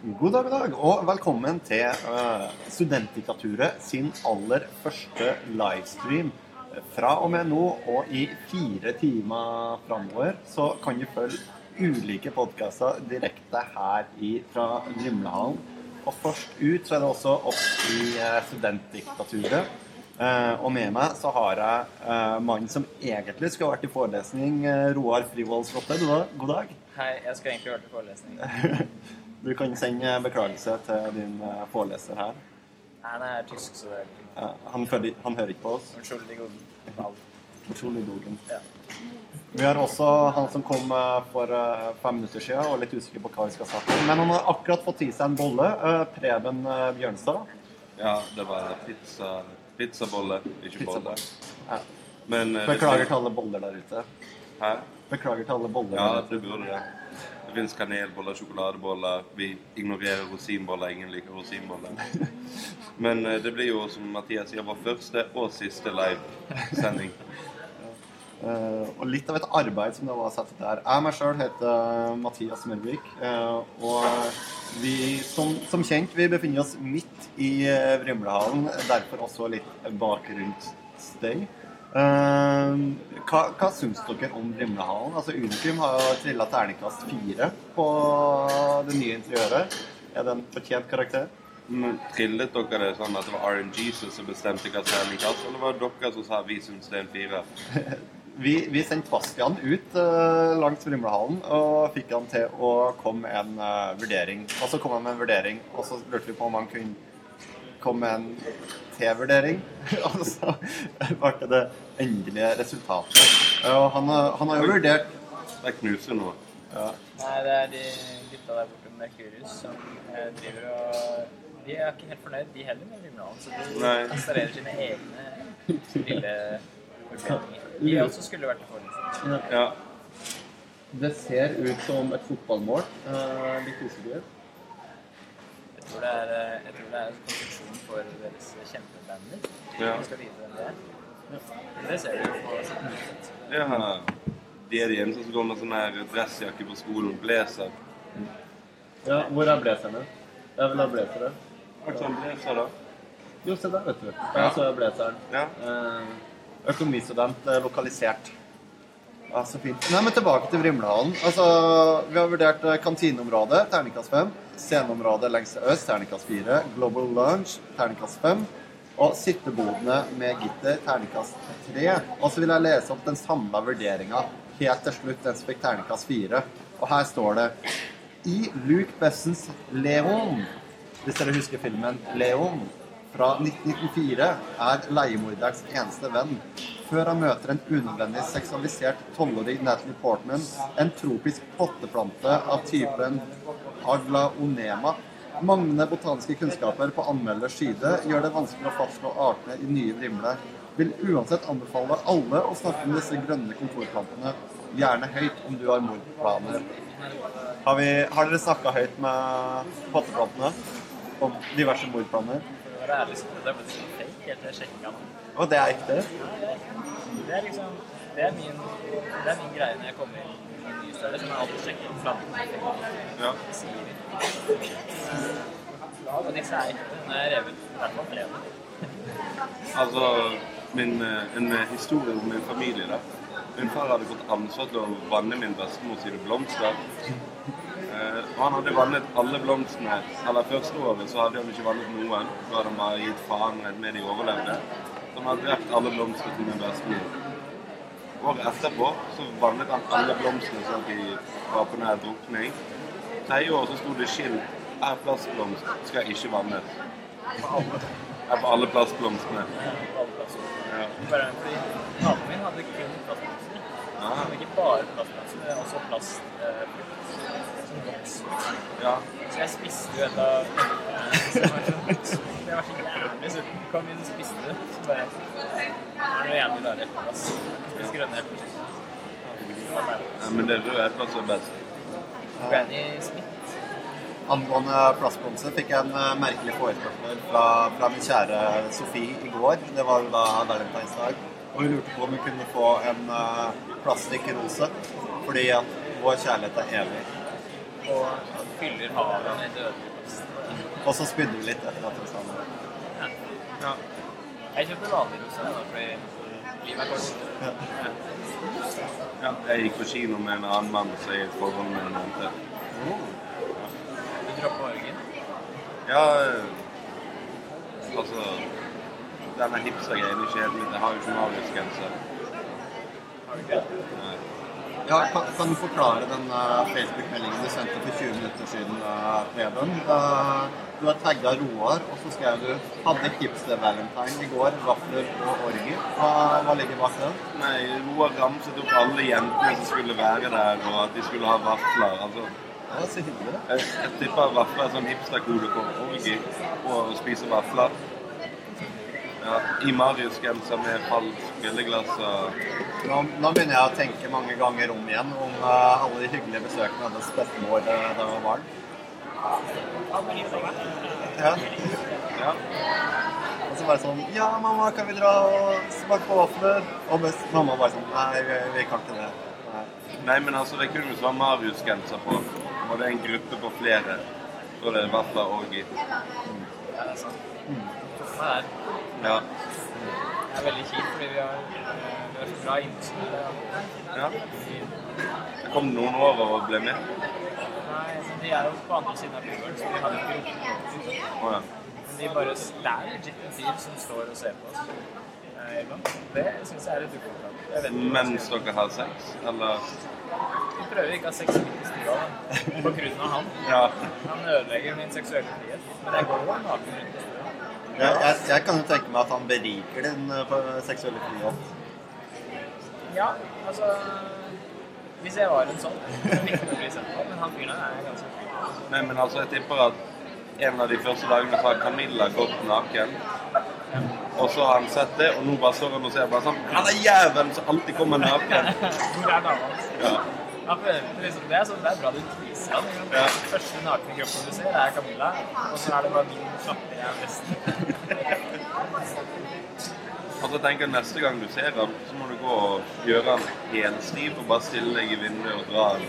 God dag, god dag, og velkommen til uh, Studentdiktaturet sin aller første livestream. Fra og med nå og i fire timer framover så kan du følge ulike podkaster direkte her i, fra Grimlehallen. Og først ut så er det også oss i uh, Studentdiktaturet. Uh, og med meg så har jeg mannen som egentlig skulle vært i forelesning, Roar Frivoldslotte. God dag. Hei, jeg skulle egentlig vært i forelesning. Du kan sende beklagelse til din eh, foreleser her. Nei, han er tysk, så det er ikke Eh, Han, hører- han hører ikke på oss. Unnskyld. Ja. Vi har også han som kom eh, for eh, fem minutter siden og er litt usikker på hva vi skal snakke om. Men han har akkurat fått i seg en bolle. eh, Preben eh, Bjørnstad. Ja, det var pizza, pizzabolle, ikke bolle. Ja. Men eh, Beklager til alle boller der ute. Hæ? Beklager til alle boller Ja, der ute. det burde det. Det fins kanelboller, sjokoladeboller. Vi ignorerer rosinboller. Ingen liker rosinboller. Men eh, det blir jo, som Mathias sier, vår første og siste livesending. Uh, og litt av et arbeid som det var satt der. Jeg meg sjøl heter Mathias Mørvik. Uh, og vi, som, som kjent, vi befinner oss midt i Vrimlehallen. Derfor også litt bakgrunnsstøy. Eh, hva, hva syns dere om Rimlehallen? Altså, Unikum har jo trilla terningkast fire på det nye interiøret. Er det en fortjent karakter? Men Trillet dere det sånn at det var RNG som bestemte hva terningkast, eller var det dere som sa vi syns det er en fire? Vi, vi sendte Bastian ut uh, langs Rimlehallen og fikk han til å komme med en uh, vurdering. Og så kom han med en vurdering, og så lurte vi på om han kunne komme med en T-vurdering. og så ble det endelige resultatet. Eh, Og han, har- han har jo vurdert Det knuser nå. ja, Nei, det er de gutta der borte med Mercurius som eh, driver og De er ikke helt fornøyd, de heller, med Vimland. Så de installerer sine egne lille forbedringer. De også skulle vært i forelesning. Ja. Det ser ut som et fotballmål. Uh, litt usikker. Tror det er, eh, jeg tror det er konstruksjon for deres kjempebander. Ja. Vi skal vite hvem det er. Det ser du jo på sitt ja. De er de eneste som går med sånn her dressjakke på skolen. Blazer. Ja, hvor er blazerne? Jeg vil ha blazere. Hva slags blazer, da? Jo, se der, vet du. Der så jeg blazeren. Ja. Eh, økonomistudent eh, lokalisert. Ja, så fint. Nei, men tilbake til Vrimlehallen. Altså, vi har vurdert eh, kantineområdet, terningkast 5. Sceneområdet lengst til øst, terningkast 4. Global Lunch, terningkast 5. Og sittebodene med gitter, terningkast 3. Og så vil jeg lese opp den samla vurderinga helt til slutt, den som fikk terningkast 4. Og her står det I Luke Bessens Leon, hvis dere husker filmen Leon, fra 1994 er leiemorderens eneste venn. Før han møter en unødvendig seksualisert tolvårig Natalie Portman, en tropisk potteplante av typen aglaonema. Manglende botaniske kunnskaper på anmelders side gjør det vanskelig å fastslå artene i nye vrimler. Vil uansett anbefale alle å snakke med disse grønne kontorplantene, gjerne høyt om du har mordplaner. Har, vi, har dere snakka høyt med potteplantene om diverse mordplaner? Det er liksom, det er fake helt til jeg sjekka nå. Og det er ekte? Det er liksom Det er min, det er min greie når jeg kommer inn i en ny større, som jeg alltid sjekker om plantene ja. Og disse er ekte. Nå er jeg revet i hvert fall flere. Altså, min, eh, en eh, historie om min familie, da. Min far hadde fått ansvar til å vanne min bestemor sine blomster. Eh, og han hadde vannet alle blomstene. Eller første året så hadde han ikke vannet noen. Da hadde han bare gitt faen med de overlevde. Så har drept alle blomstene min bestemor. Året etterpå så vannet han alle blomstene sånn at de var på nær drukning. Tredje år så sto det skilt er plastblomst, skal ikke vannes. Er på alle plastblomstene. Ja. Bare fordi naboen min hadde kun plastblomster. Han hadde ikke bare plastblomster, men også plast eh, som vokser. ja. Så jeg spiste jo et av eh, var Jeg var så jævlig sulten. Kom inn og spiste det. Så bare Det er noe jævlig rare epleplass. Spiste grønne epler. Ja. Men det røde eplet er best. Granny Smith. Angående plastblomster fikk jeg en eh, merkelig forespørsel fra, fra min kjære Sofie i går. Det var da da valentinsdag. Og hun lurte på om hun kunne få en uh, plastikkrose, fordi at vår kjærlighet er evig. Og fyller havet med plast. Og så spydde vi litt etter at vi sammen. Ja. Ja. Jeg kjøpte vanlig rosé da, fordi livet er kort. Ja. ja. Jeg gikk på kino med en annen mann som jeg i forholdet med nevnte. Du droppa Orgen. Ja, altså Denne hipstergreien er kjedelig. Det har jo ikke magisk grense. Ja, kan, kan du forklare den uh, Facebook-meldingen du sendte for 20 minutter siden, uh, Preben? Uh, du har tagga Roar, og så skrev du 'Hadde hipster-valentine i går. Vafler og orgi'. Hva, hva ligger bak det? Nei, Roar ramset opp alle jentene som skulle være der, og at de skulle ha vafler. Altså, Ja, så hyggelig. jeg, jeg tipper vafler er sånn hipsterkode for orgi og å spise vafler. Ja, I Marius-genser med falskt spilleglass og Nå, nå begynner jeg å tenke mange ganger om igjen om uh, alle de hyggelige besøkene hennes bestemor da hun var barn. Ja. Ja. Og så bare sånn Ja, mamma, kan vi dra og smake på vafler? Og best, mamma bare sånn Nei, vi, vi kan ikke det. Nei. Nei, men altså, det kunne jo være Marius-genser på. Og det er en gruppe på flere. Så det er vafler orgi. Ja, det er sant. Mm. meg der. Ja. Det er veldig kjipt, fordi vi har, eh, vi har så bra innskudd. ja. Det kom noen år og ble med. Nei, de er jo på andre siden av byen, så de har jo ikke rukket Å ja. Men de bare, det er legit en fyr som står og ser på oss. eh. Det syns jeg er litt ukomfortabelt. Mens dere har sex? Eller. Vi prøver ikke å ha sex midt i stua på grunn av han. Ja. Han ødelegger min seksuelle frihet. Men jeg går jo naken rundt i stua. Ja, jeg, jeg kan jo tenke meg at han beriker din uh, seksuelle frihet. Ja, altså Hvis jeg var en sånn, så fikk det bli sett på. Men han fyren her er ganske fyr. Nei, men altså, jeg tipper at en av de første dagene så har Camilla gått naken. Og så har han sett det, og nå bare står han og ser bare sånn Han er jævelen som alltid kommer naken! Hvor er dama hans? Ja. Ja, for liksom, det, er sånn, det er bra du teaser han. ikke? Ja. Første nakne kroppen du ser, er Camilla. Og så er det bare min kjappe jeg er. Og så tenker jeg neste gang du ser han, så må du gå og gjøre han helstiv og bare stille deg i vinduet og dra han.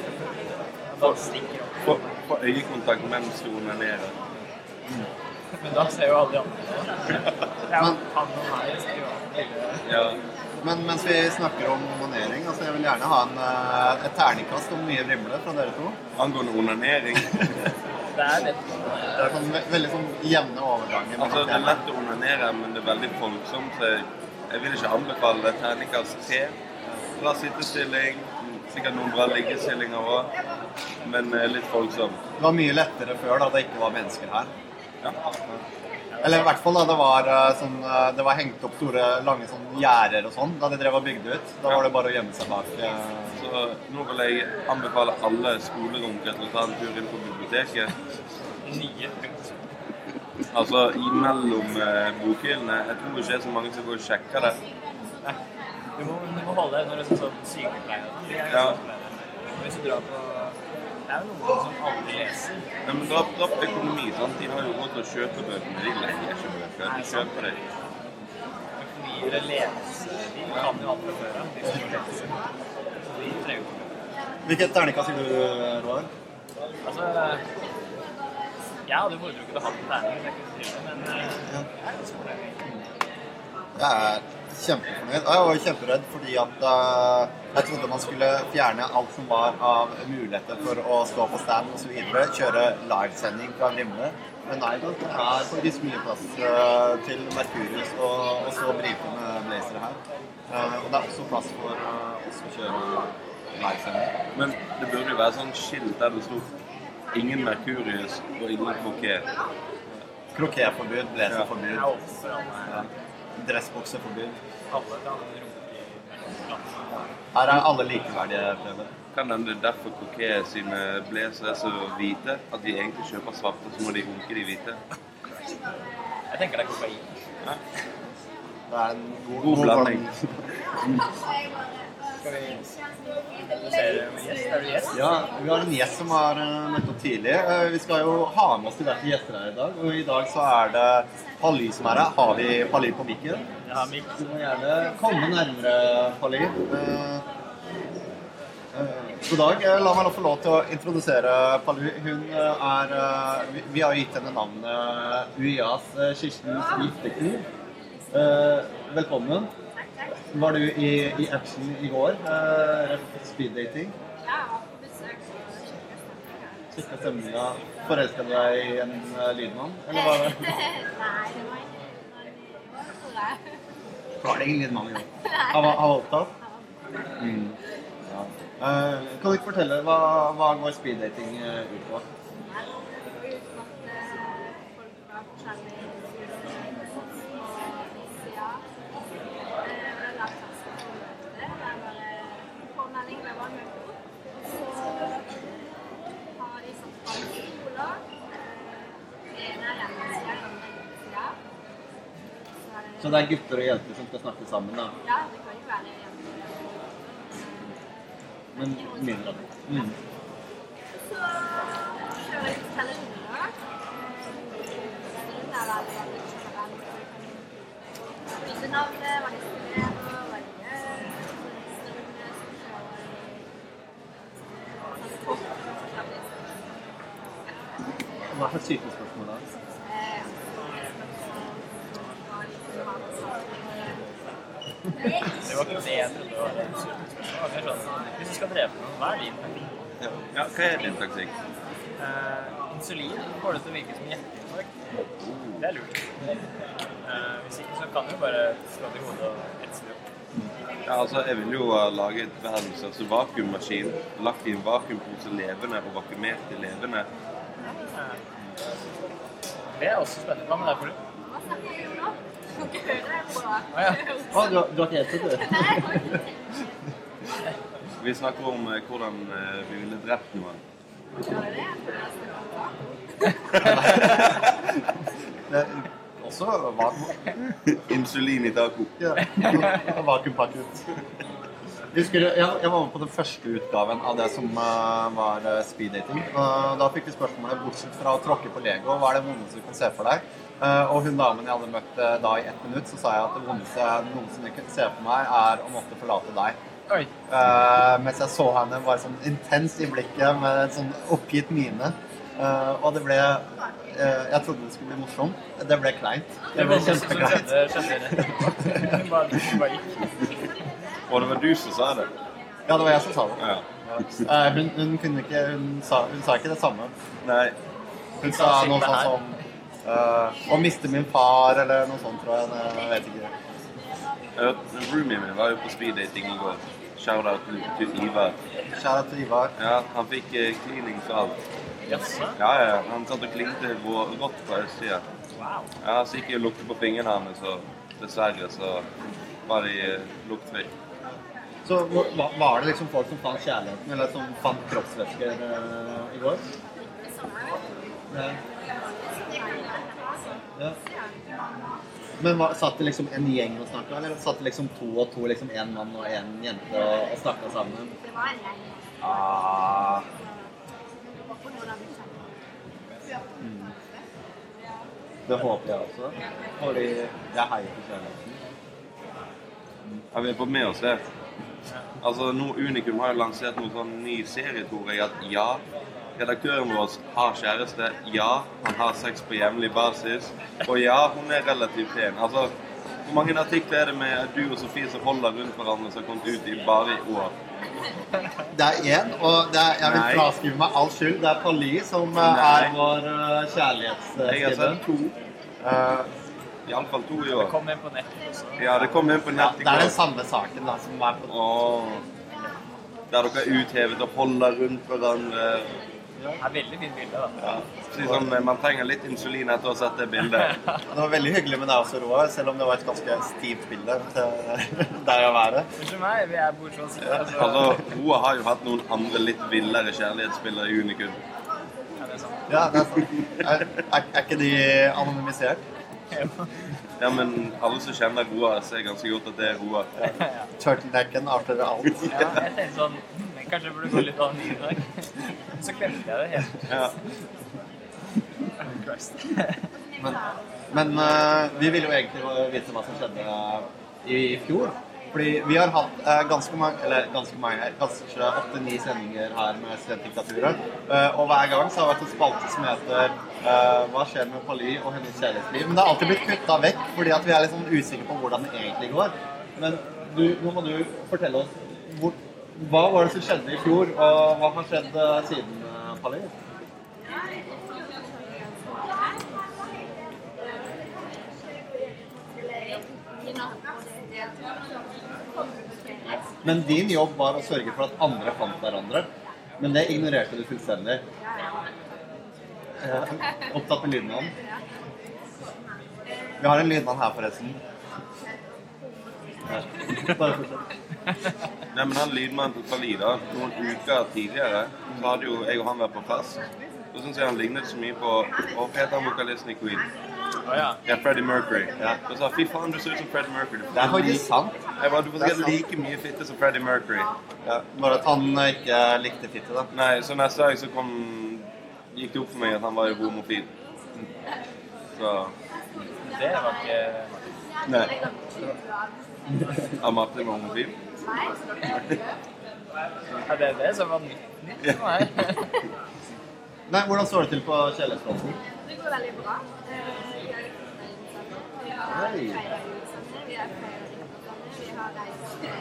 Få, få øyekontakt mens du onanerer. Men da ser jo alle de andre det. Er jo han og meg gjør det. Ja. Men mens vi snakker om onanering, altså jeg vil gjerne ha en, uh, et terningkast om mye vrimle fra dere to. Angående onanering Det er litt Det er sånn veldig sånn jevne overganger. Altså, det er lett å onanere, men det er veldig folksomt. Så jeg, jeg vil ikke anbefale det. Terningkast tre. Bra sittestilling. Sikkert noen bra liggestillinger òg. Men eh, litt folksomt. Det var mye lettere før da det ikke var mennesker her. Ja. Eller i hvert fall da det var, uh, sånn, uh, det var hengt opp store, lange sånn gjerder og sånn da de drev og bygde ut. Da var det bare å gjemme seg bak. uh, Så nå vil jeg anbefale alle skolerunker til å ta en tur inn på biblioteket. Nye. Altså imellom eh, bokhyllene. Jeg tror ikke det er så mange som går og sjekker det. Nei. Du må, du må holde når det er sånn sykepleier. Er Ja. Hvis du drar på Det er jo noen som aldri leser. Ja, men dra, på økonomi. sant? De har jo råd til å kjøpe bøkene. De leier ikke bøker. Nei, De kjøper dem. Økonomi eller ledelse. De kan jo alt fra før av. Jo ikke Hvilket terningkast sier du, Roar? Altså Jeg hadde foretrukket å ha en terning, men jeg eh, jeg er ganske fornøyd. Jeg er kjempefornøyd. Jeg var kjemperedd fordi at uh, jeg trodde man skulle fjerne alt som var av muligheter for å stå på stand osv. Kjøre livesending fra Vrimle. Men nei da, det er faktisk mye plass uh, til Merkurius og, og så brifende med blazere her. Uh, og det er også plass for uh, oss å kjøre livesending. Men det burde jo være sånn skilt der det sto 'Ingen Merkurius og ingen Kroké'. Krokéforbud, blazerforbud, er ja. i landet. Her er alle likeverdige. Preben. Kan hende det er derfor Kroké sine blazer er så hvite at de egentlig kjøper svarte, så må de runke de hvite. Jeg tenker det er kokain. Ja. Det er en god, God blanding. Skal vi? Ja, vi har en gjest som har møtt opp tidlig. Eh, vi skal jo ha med oss diverse gjester her i dag. Og i dag så er det Pally som er her. Har vi Pally på mikken? Ja, har mikk. Du må gjerne komme nærmere, Pally. God dag. Eh, La meg nå få lov til å introdusere Palu. Hun eh, er eh, vi- har gitt henne navnet UiAs Kirsten giftekniv. Velkommen. Var du i, i action i går? Speeddating? Ja, på besøk. Sjekka stemninga. Forelska du deg i en lydmann? Eller var det, Nei, det var ingen lydmann. var det ingen lydmann i år? Han var, han var opptatt? Mm. Eh, kan du ikke fortelle hva, hva går speeddating eh, ut på? Så det Så det er gutter og jenter som skal snakke sammen, da? Ja, det kan jo være hjemmesida. Men mindre. Mm. Så jeg til telefoner. Den er veldig, veldig generell. Bytte navnet, hva de studerer, hva de gjør. Stundene som kjører transport og forskjellige Hva slags type spørsmål da? Eh, hva de kunne ha på samfunnet. Det var ikke det jeg trodde var det var mer sånn Hvis du skal drepe noen, hva er din taktikk? Ja, hva er din taktikk? Uh, insulin får det til å virke som hjerteinfarkt. Det er lurt. Uh, hvis ikke så kan du bare slå det i hodet og etse det opp. Ja, altså, jeg ville jo ha laget verdens største vakuummaskin, lagt i en vakuumpose levende og vakuumert til levende. Eh, det er også spennende. Hva med deg, Polu? Får ikke høre det på Å ja. Å, du, har- du har ikke helt du? det? Nei, jeg har ikke. Vi snakker om eh, hvordan eh, vi ville drept noen. Gjør det? Jeg det er også vakuum. Insulin i taco. Ja, vakuumpakket. Husker du, jeg, jeg var med på den første utgaven av det som eh, var speed dating. Og da fikk vi spørsmålet bortsett fra å tråkke på Lego, hva er det vondeste du kan se for deg? Eh, og hun damen jeg hadde møtt eh, da i ett minutt, så sa jeg at det vondeste jeg noensinne kunne se for meg, er å måtte forlate deg. Oi. Eh, mens jeg så henne bare sånn intens i blikket med en sånn oppgitt mine. Eh, og det ble Jeg trodde det skulle bli morsomt. Det ble kleint. Det Det ble kjempekleint. Og det var du som sa det. Ja, det var jeg som sa det. Ja. Eh, hun, hun kunne ikke hun sa, hun sa ikke det samme. Nei. Hun sa noe sånt som Å miste min far, eller noe sånt, tror jeg. Jeg vet ikke. Roomien min var jo på speeddating i går. Shout-out til, Ivar. Kjære til Ivar. Ja, han fikk eh, cleaning for alt. Jaså? Ja, ja. Han satt og klinte rått på østsida. Wow. Ja, så gikk jeg og lukte på fingrene hans, og dessverre så var de eh, luktfrie. Så hva- var det liksom folk som fant kjærligheten, eller som fant kroppsvæsker eh, i går? Ja. Ja. Men hva, satt det liksom en gjeng og snakka, eller satt det liksom to og to, liksom en mann og en jente og, og snakka sammen? Det var en gjeng. Ah, Jeg det håper jeg også. Fordi jeg heier på kjærligheten. Ja, vi er på med oss det. Altså, nå Unikum har jo lansert noen sånn ny serie, tror jeg, at ja, redaktøren vår har kjæreste. Ja, han har sex på jevnlig basis. Og ja, hun er relativt pen. Altså, hvor mange artikler er det med du og Sofie som holder rundt hverandre som har kommet ut i bare i år? Det er én, og det er, jeg vil Nei. fraskrive meg all skyld. Det er Pali som eh, Nei. er vår kjærlighetsskriver. Jeg har sett to. Uh, Iallfall to i år. Det kom inn på nett også. Ja, det kom inn på ja, nett i det er den samme saken da, som er på oh. Der dere er uthevet og holder rundt hverandre. Det er veldig fint bilde, da. Ja. Sånn, Man trenger litt insulin etter å ha sett det bildet. Det var veldig hyggelig med deg også, Roar, selv om det var et ganske stivt bilde til der å være. Unnskyld meg, vi er bortsett Altså, Altså, Roa har jo hatt noen andre litt villere kjærlighetsspillere i Unikum. ja, det er sant. Ja, det er, sant. er, er, er ikke de anonymisert? Ja, men alle som kjenner Roa, ser ganske godt at det er Roa. Turtlenecken arter alt. Ja, jeg tenkte sånn Kanskje jeg burde gå litt anonym i dag. Så glemte jeg det helt. Ja. Men, men uh, vi ville jo egentlig vite hva som skjedde i fjor. Fordi vi har hatt uh, ganske mange, eller ganske mange, her, kanskje åtte-ni sendinger her med Studentdiktaturet. Uh, og hver gang så har det vært en spalte som heter eh, Hva skjer med Pali og hennes kjærlighetsliv? Men det har alltid blitt kutta vekk fordi at vi er litt sånn usikre på hvordan det egentlig går. Men du, nå må du fortelle oss hvor, hva var det som skjedde i fjor, og hva har skjedd eh, siden, Palli? Men din jobb var å sørge for at andre fant hverandre. Men det ignorerte du fullstendig. Eh, opptatt med lydmannen. Vi har en lydmann her, forresten. Ja. Bare fortsett. Nei, men han lydmannen til Khalid, da, noen uker tidligere, så hadde jo jeg og han vært på fest. Så syns jeg han lignet så mye på Hva heter han vokalisten i Queen? Oh, ja. Ja, Freddie Mercury. Ja. Og sa fy faen, du ser ut som Freddie Mercury. Det er faktisk sant. Jeg bare, du får er sikkert like mye fitte som Freddie Mercury. Ja, bare at han ikke likte fitte, da. Nei, så neste dag så kom gikk det opp for meg at han var jo homofil. Så Det var ikke Nei. Amatte Martin var homofil? Ja, det er det som var nytt, nytt for meg. Nei, hvordan står det til på kjærlighetsfronten? Det går veldig bra. Eh, Vi har sammen. Har feiret jul sammen. Vi har jul sammen. Vi har reist sammen.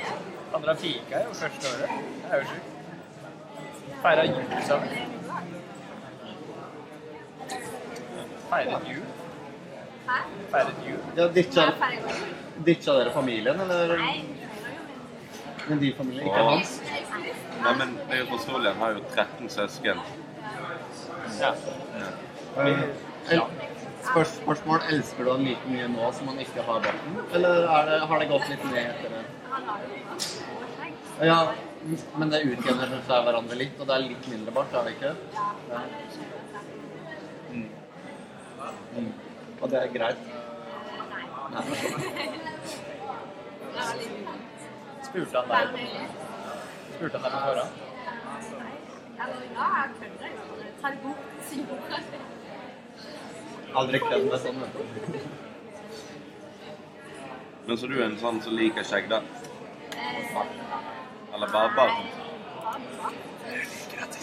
Ja, Han drar fika jo første året. Det er jo sjukt. Feira jul sammen. Feiret jul. Hæ? Feiret jul. Ja, ditt har jul. Ditcha dere familien, eller? Men din familie, ikke hans? Nei, men jeg og jo har jo 13 søsken. Ja. Eh, el- Spørs, spørsmål elsker du han like mye nå som han ikke har barten? Eller er det, har det gått litt ned etter det? Ja, men det utjevner seg hverandre litt, og det er litt mindre bart, er det ikke? Ja, er. Mm. Og det er greit. Spurte han deg med. Spurte han deg på forhånd? Jeg det. Aldri kledd meg sånn. Men så du er en sånn som liker skjegg, da? Eller bare at nei,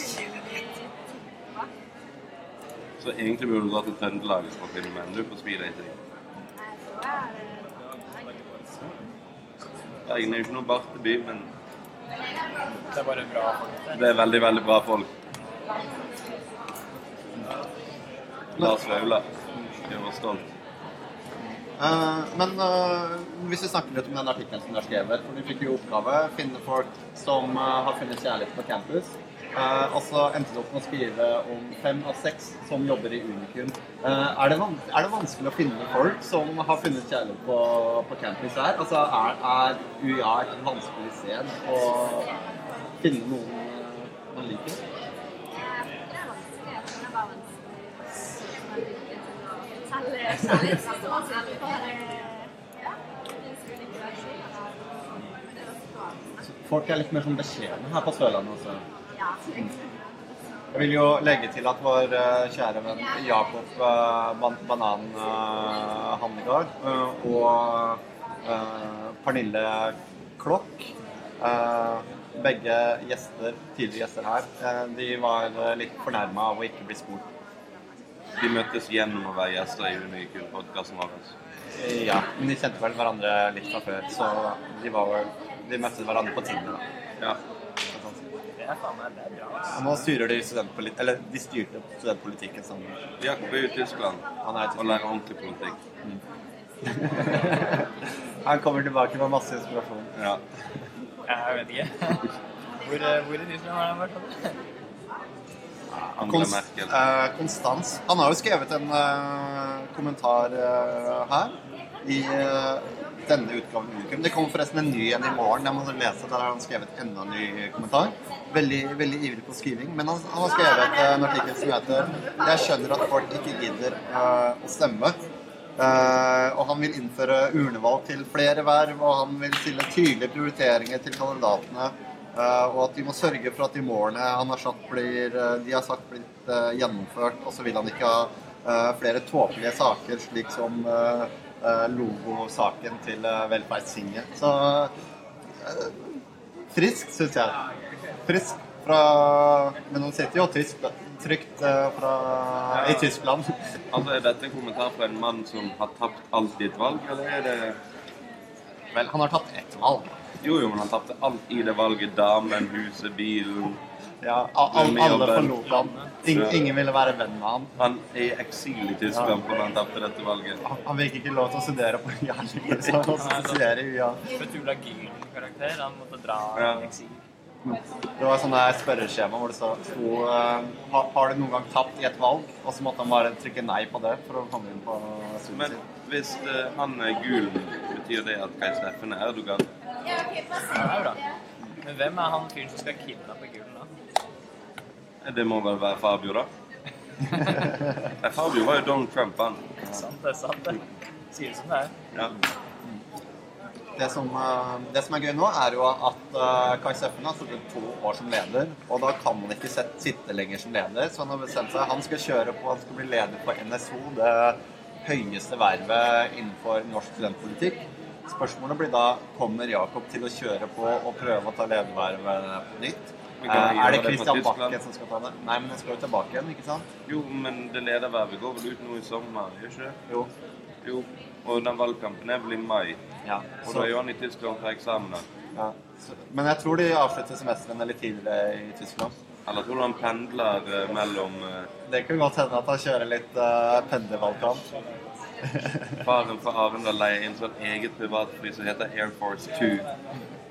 kiler litt. Så egentlig burde du dra til Trøndelag å finne menn du på speeddating. Er det er egentlig ikke noe barteby, men Det er bare bra folk. det. det er veldig, veldig bra folk. Lars Vaula. Jeg var stolt. Uh, men uh, hvis vi snakker litt om den artikkelen som du har skrevet, for du fikk jo oppgave å finne folk som uh, har funnet kjærlighet på campus. Eh, og så endte du opp med å skrive om fem av seks som jobber i Unikum. Eh, er, det er det vanskelig å finne folk som har funnet kjærlighet på, på campus her? Altså, er, er UiA et vanskelig sted å finne noen man liker? Er er. Folk er litt mer sånn beskjedne her på Sørlandet også. Jeg vil jo legge til at vår eh, kjære venn Jakob eh, Ban Banan eh, Hannegard og Pernille Klokk begge gjester, tidligere gjester her, de var litt fornærma av å ikke bli spurt. De møttes gjennom å være gjester i Unikul-podkasten vår. oss. Ja, men de kjente vel hverandre litt fra før, så de, var vel, de møtte hverandre på Tinder. da. Ja. Det er faen meg det er bra. ass. Og nå styrer de studentpolit eller de styrte studentpolitikken som Jakob er i Tyskland Han er i og lærer ordentlig politikk. Han kommer tilbake med masse inspirasjon. Ja. Jeg vet ikke. Hvor, eh, hvor i Tyskland har han vært? Angela Merkel. eh, Konstans. Han har jo skrevet en eh, kommentar eh, her i eh, denne utgaven av Unikum. Det kommer forresten en ny en i morgen. Jeg må lese. Der har han skrevet enda en ny kommentar. Veldig, veldig ivrig på skriving. Men han, han har skrevet eh, en artikkel som heter 'Jeg skjønner at folk ikke gidder uh, å stemme'. Uh, og han vil innføre urnevalg til flere verv, og han vil stille tydelige prioriteringer til kandidatene. Uh, og at de må sørge for at de målene han har satt, blir, de har sagt blir uh, gjennomført. Og så vil han ikke ha flere tåpelige saker, slik som logosaken til eh, Velferdstinget. Så frisk friskt, syns jeg. Friskt fra Men hun sitter jo tysk, trygt eh, fra, i Tyskland. Altså, Er dette en kommentar fra en mann som har tapt alt i et valg, eller er det Vel, han har tatt ett valg. Jo, jo, men han tapte alt i det valget. Damen, huset, bilen. Ja, alle forlot han. Ing, Ja. ingen ville være venn med han. Han er i eksil i Tyskland fordi han tapte dette valget. Han, han fikk ikke lov til å studere på Jernia, så han måtte studere i UiA. Petula Gylen-karakter. Han måtte dra Ja. i eksil. Det var sånn spørreskjema hvor det sto eh, «Ha- Har du noen gang tapt i et valg? Og så måtte han bare trykke nei på det for å komme inn på studiet Men sitt. hvis eh, han er gul, betyr det at Kai Steffen er Erdogan? Ja, det bra. Men hvem er han fyren som skal kidnappe? Eh, Det må vel være Fabio, da? Nei, Fabio var jo Donald Trump, han. Sant, det sant, det. Sier det som det er. Ja. Det som, eh, det som er gøy nå, er jo at eh, Kai Steffen har sittet to år som leder. Og da kan han ikke sitte lenger som leder, så han har bestemt seg Han skal kjøre på, han skal bli leder på NSO, det høyeste vervet innenfor norsk studentpolitikk. Spørsmålet blir da kommer Jakob til å kjøre på og prøve å ta ledervervet på nytt. Eh, er det Christian? Bakken som skal ta det? Nei, men jeg skal jo tilbake igjen, ikke sant? Jo, men det ledervervet går vel ut nå i sommer, gjør ikke det? Jo. Jo. Og den valgkampen er vel i mai. Ja. Og da er jo han i Tyskland for eksamen. da. ja. Så, men jeg tror de avslutter semestrene litt tidligere i Tyskland. Eller tror du han pendler eh, mellom eh, Det kan godt hende at han kjører litt uh, pendlervalgkamp. Faren fra Arendal leier inn sånn eget privatfly som heter Air Force 2.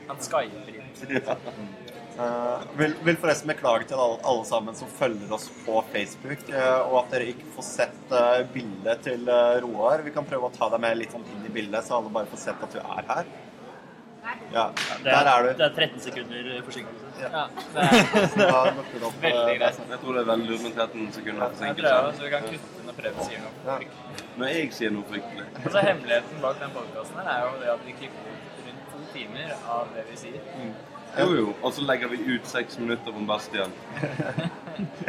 Han skyper inn. Eh, vil, vil forresten beklage til alle, alle sammen som følger oss på Facebook, eh, og at dere ikke får sett uh, bildet til eh, Roar. Vi kan prøve å ta deg med litt sånn inn i bildet, så alle bare får sett at du er her. Ja, Det der er du. Det er 13 sekunder forsinkelse. Ja, det er opp, eh, veldig greit. Jeg tror det er veldig lurt med 13 sekunder forsinkelse. Ja, så vi kan kutte når Preben sier noe. Ja. Når jeg sier noe fryktelig. Og så Hemmeligheten bak den podkasten er jo det at vi klipper rundt to timer av det vi sier. Jo, jo. Og så legger vi ut seks minutter om Bastian.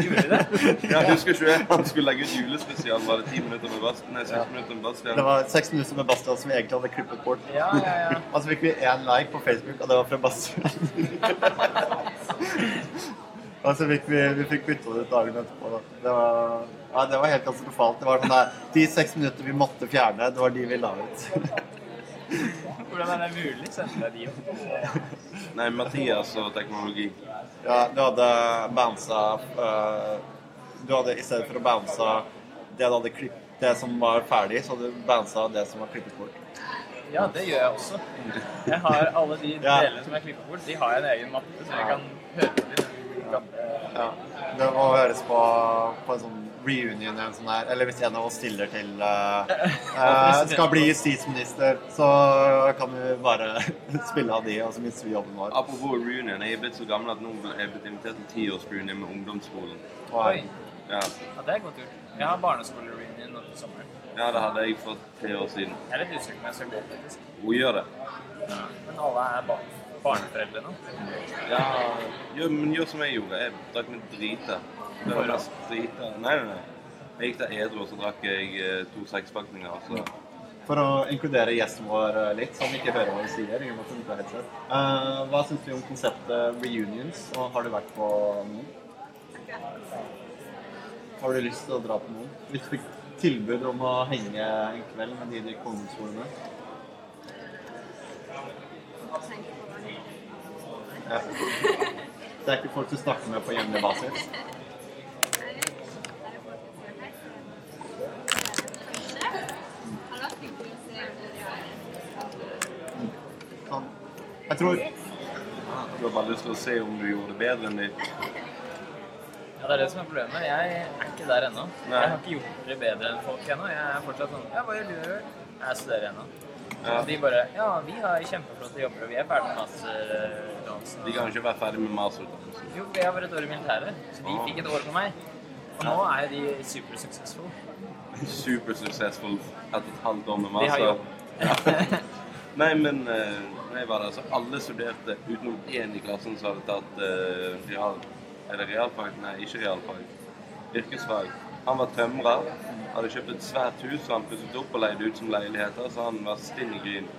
Gjorde vi det? Ja, husker ikke jeg? Han skulle legge ut julespesial. Var det ti minutter med Bastian? Nei, seks minutter med Bastian. Det var seks minutter med Bastian som vi egentlig hadde klippet bort. Ja, ja, ja. Og så fikk vi én like på Facebook, og det var fra Bastian. og så fikk vi, vi fikk bytta det ut dagen etterpå. Da. Det, var, ja, det var helt katastrofalt. Det var sånn der, De seks minutter vi måtte fjerne, det var de vi la ut. Hvordan er det mulig? Sendte jeg de opp? Nei, Mathias og teknologi. ja, du hadde bounsa uh, Du hadde i stedet for å bansa det du hadde klipp, det som var ferdig, så hadde du bounsa det som var klippet bort. Ja, det gjør jeg også. Jeg har alle de Ja. delene som er klippet bort, de har jeg en egen mappe, så jeg kan høre på de gamle Ja. Det må høres på, på en sånn reunion eller en sånn her. Eller hvis en av oss stiller til øh, skal bli justisminister, så kan vi bare spille av de, og så mister vi jobben vår. Apropos reunion. Jeg er blitt så gammel at nå er jeg blitt invitert til tiårsreunion med ungdomsskolen. Oi. Ja. Ja, det er godt gjort. Jeg har barneskolereunion nå til sommeren. ja, det hadde jeg for tre år siden. Jeg er litt usikker på om jeg skal gå, faktisk. Hun gjør det. Men alle er bar barneforeldre nå. Ja, gjør, men gjør som jeg gjorde. Jeg drakk meg drita. Det var mest drita. Nei, nei, nei. Jeg gikk der edru, og så drakk jeg eh, to sekspakninger. Så. For å inkludere gjesten vår eh, litt, så han ikke hører hva vi sier. i og med at han ikke headset. Eh, hva syns du om konseptet reunions? Og har du vært på noen? Har du lyst til å dra på noen? Hvis du fikk tilbud om å henge en kveld med de i kongeskolene? på ungdomsskolen med? tenker på hva det er. Ja. Det er ikke folk du snakker med på jevnlig basis? Sånn. Jeg tror Du har bare lyst til å se om du gjorde det bedre enn de. Ja, det er det som er problemet. Jeg er ikke der ennå. Jeg har ikke gjort det bedre enn folk ennå. Jeg er fortsatt sånn Ja, hva gjør du? Jeg studerer ennå. Ja. De bare Ja, vi har kjempeflotte jobber, og vi er ferdig med masterutdannelsen. De kan ikke være ferdig med masterutdannelsen. Jo, jeg var et år i militæret, så de Ah. fikk et år på meg. Og nå er jo de supersuksessfulle. successful. Super successful etter et halvt år med De har master. jobb. Nei, men eh, jeg var der, så alle studerte utenom én i klassen som hadde tatt uh, real... Eller realfag? Nei, ikke realfag. Yrkesfag. Han var tømrer. Hadde kjøpt et svært hus som han pusset opp og leide ut som leiligheter, så han var stinn i gryn.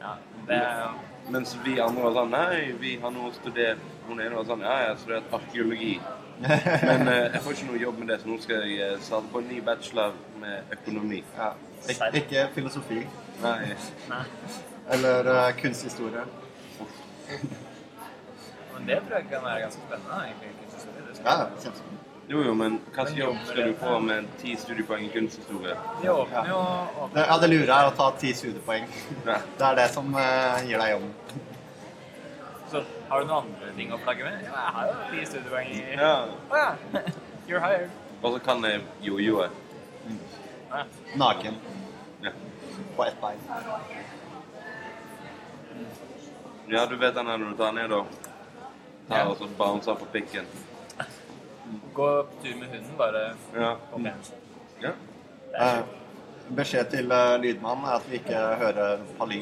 Ja, det er Mens vi andre var sånn Nei, vi har nå studert Hun ene var sånn Ja, jeg har studert arkeologi. Men eh, jeg får ikke noe jobb med det, så nå skal jeg eh, starte på en ny bachelor med økonomi. Ja. Ik ikke filosofi. Nei. Nei. Eller uh, kunsthistorie. Men det tror jeg kan være ganske spennende, egentlig. kunsthistorie. Det ja, kjempespennende. Jo, jo, men hvilken jobb skal du få med ti studiepoeng i kunsthistorie? Åpner jo Det, ja, det lure er å ta ti studiepoeng. Ja. Det er det som uh, gir deg jobben. Så har du noen andre ting å flagge med? Ja, jeg har jo ti studiepoeng i Ja. Ja. You're hired. Og så kan jeg jojoe. Ja. Naken. Ja. På ett bein. ja, du vet den her når du tar ned og tar Ja. og så bouncer på pikken. Gå på tur med hunden, bare Ja. på penisen. ja. Eh, beskjed til uh, lydmannen er at vi ikke hører Pali.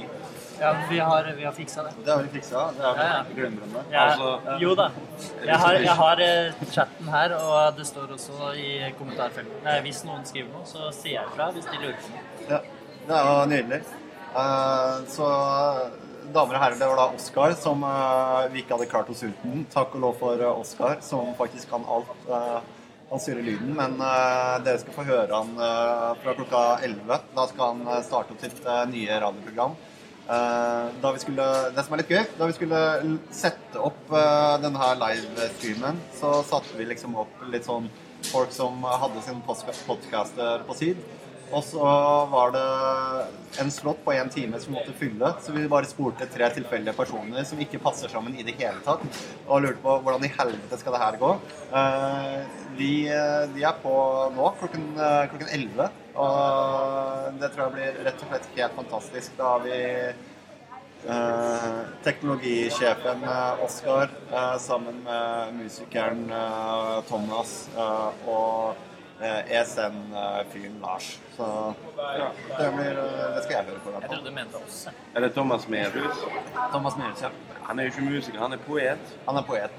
Ja, vi har, vi har fiksa det. Det har vi fiksa. Det er Ja, ja. Ja, Altså- jo da. Jeg har, jeg har eh, chatten her, og det står også i kommentarfeltet. Nei, hvis noen skriver noe, så sier jeg fra hvis de lurer på noe. Ja, det er jo nydelig. Uh, så damer og herrer, det var da Oskar som uh, vi ikke hadde klart oss uten. Takk og lov for uh, Oskar, som faktisk kan alt. Uh, han styrer lyden, men eh, dere skal få høre han eh, fra klokka 11. Da skal han eh, starte opp sitt eh, nye radioprogram. Eh, da vi skulle, det som er litt gøy, da vi skulle sette opp denne her livestreamen, så satte vi liksom opp litt sånn folk som hadde sin podcaster på sid. Og så var det en slott på én time som måtte fylle, så vi bare spurte tre tilfeldige personer som ikke passer sammen i det hele tatt, og lurte på hvordan i helvete skal det her gå. Eh, de, de er på nå klokken, eh, klokken 11, og det tror jeg blir rett og slett helt fantastisk. Da har vi eh, teknologisjefen eh, Oskar sammen med musikeren Thomas og ESN-fyren Lars. Så ja, det, blir, eh, det skal jeg høre på. i Jeg fall. trodde du mente oss. Er det Thomas Merhus? Thomas Merhus, ja. Han er jo ikke musiker, han er poet. Han er poet.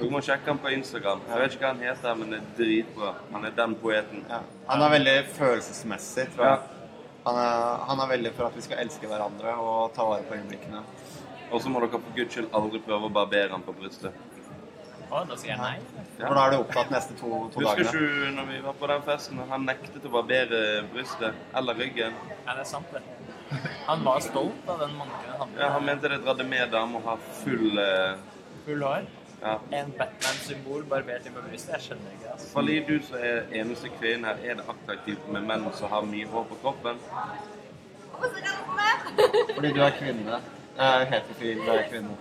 Dere må sjekke han på Instagram. Jeg vet ikke hva han heter, men det er dritbra. Han er den poeten. Ja. Han er veldig følelsesmessig, tror jeg. Han er, han er veldig for at vi skal elske hverandre og ta vare på øyeblikkene. Og så må dere for guds skyld aldri prøve å barbere han på brystet. Å, da sier jeg nei. Ja. da er du opptatt neste to, to Husker dagene. ikke du når vi var på den festen, han nektet å barbere brystet eller ryggen? Ja, det er sant, det. Han var stolt av den manglende Ja, han mente det dradde med dem å ha full uh... Full hår. ja. En Batman-symbol barbert inn på brystet. Jeg skjønner ikke, altså. Fordi du som er eneste kvinne her, er det attraktivt med menn som har mye hår på kroppen? Hvorfor skal du på meg? Fordi du er kvinne. Eh, Heterofil er kvinne.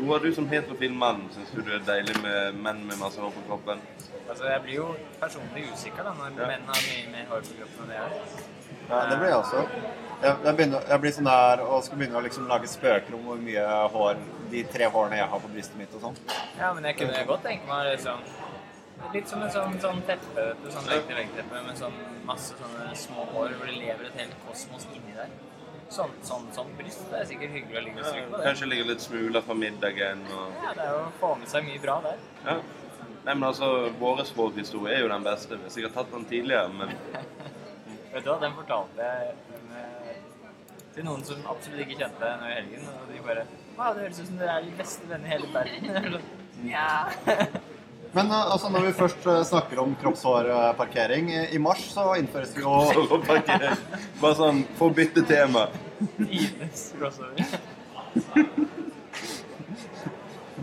Roar, du som heterofil mann, syns du det er deilig med menn med masse hår på kroppen? Altså, jeg blir jo personlig usikker da, når Ja. menn har mye mer hår på kroppen enn det jeg har. Ja, det blir jeg også. Jeg, jeg, begynner, jeg blir sånn der og skal begynne å liksom lage spøker om hvor mye hår de tre hårene jeg har på brystet mitt og sånn. Ja, men jeg kunne godt tenke meg liksom Litt som en sånn, sånn teppe, sånn vegg-til-vegg-teppe med sånn masse sånne små hår hvor det lever et helt kosmos inni der. Sånn, sånn, sånn bryst. Det er sikkert hyggelig å ligge og stryke på det. Kanskje ligge litt smuler fra middagen og Ja, det er jo å få med seg mye bra der. Ja. Nei, men altså, vår sporthistorie er jo den beste. Vi har sikkert tatt den tidligere, men Vet du hva, den fortalte jeg eh, til noen som absolutt ikke kjente deg nå i helgen, og de bare Wow, det høres ut som dere er de beste vennene i hele verden. Jeg Ja. Men eh, altså, når vi først eh, snakker om kroppshårparkering, i i mars så innføres det jo Bare sånn for å bytte tema. Tidenes crossover.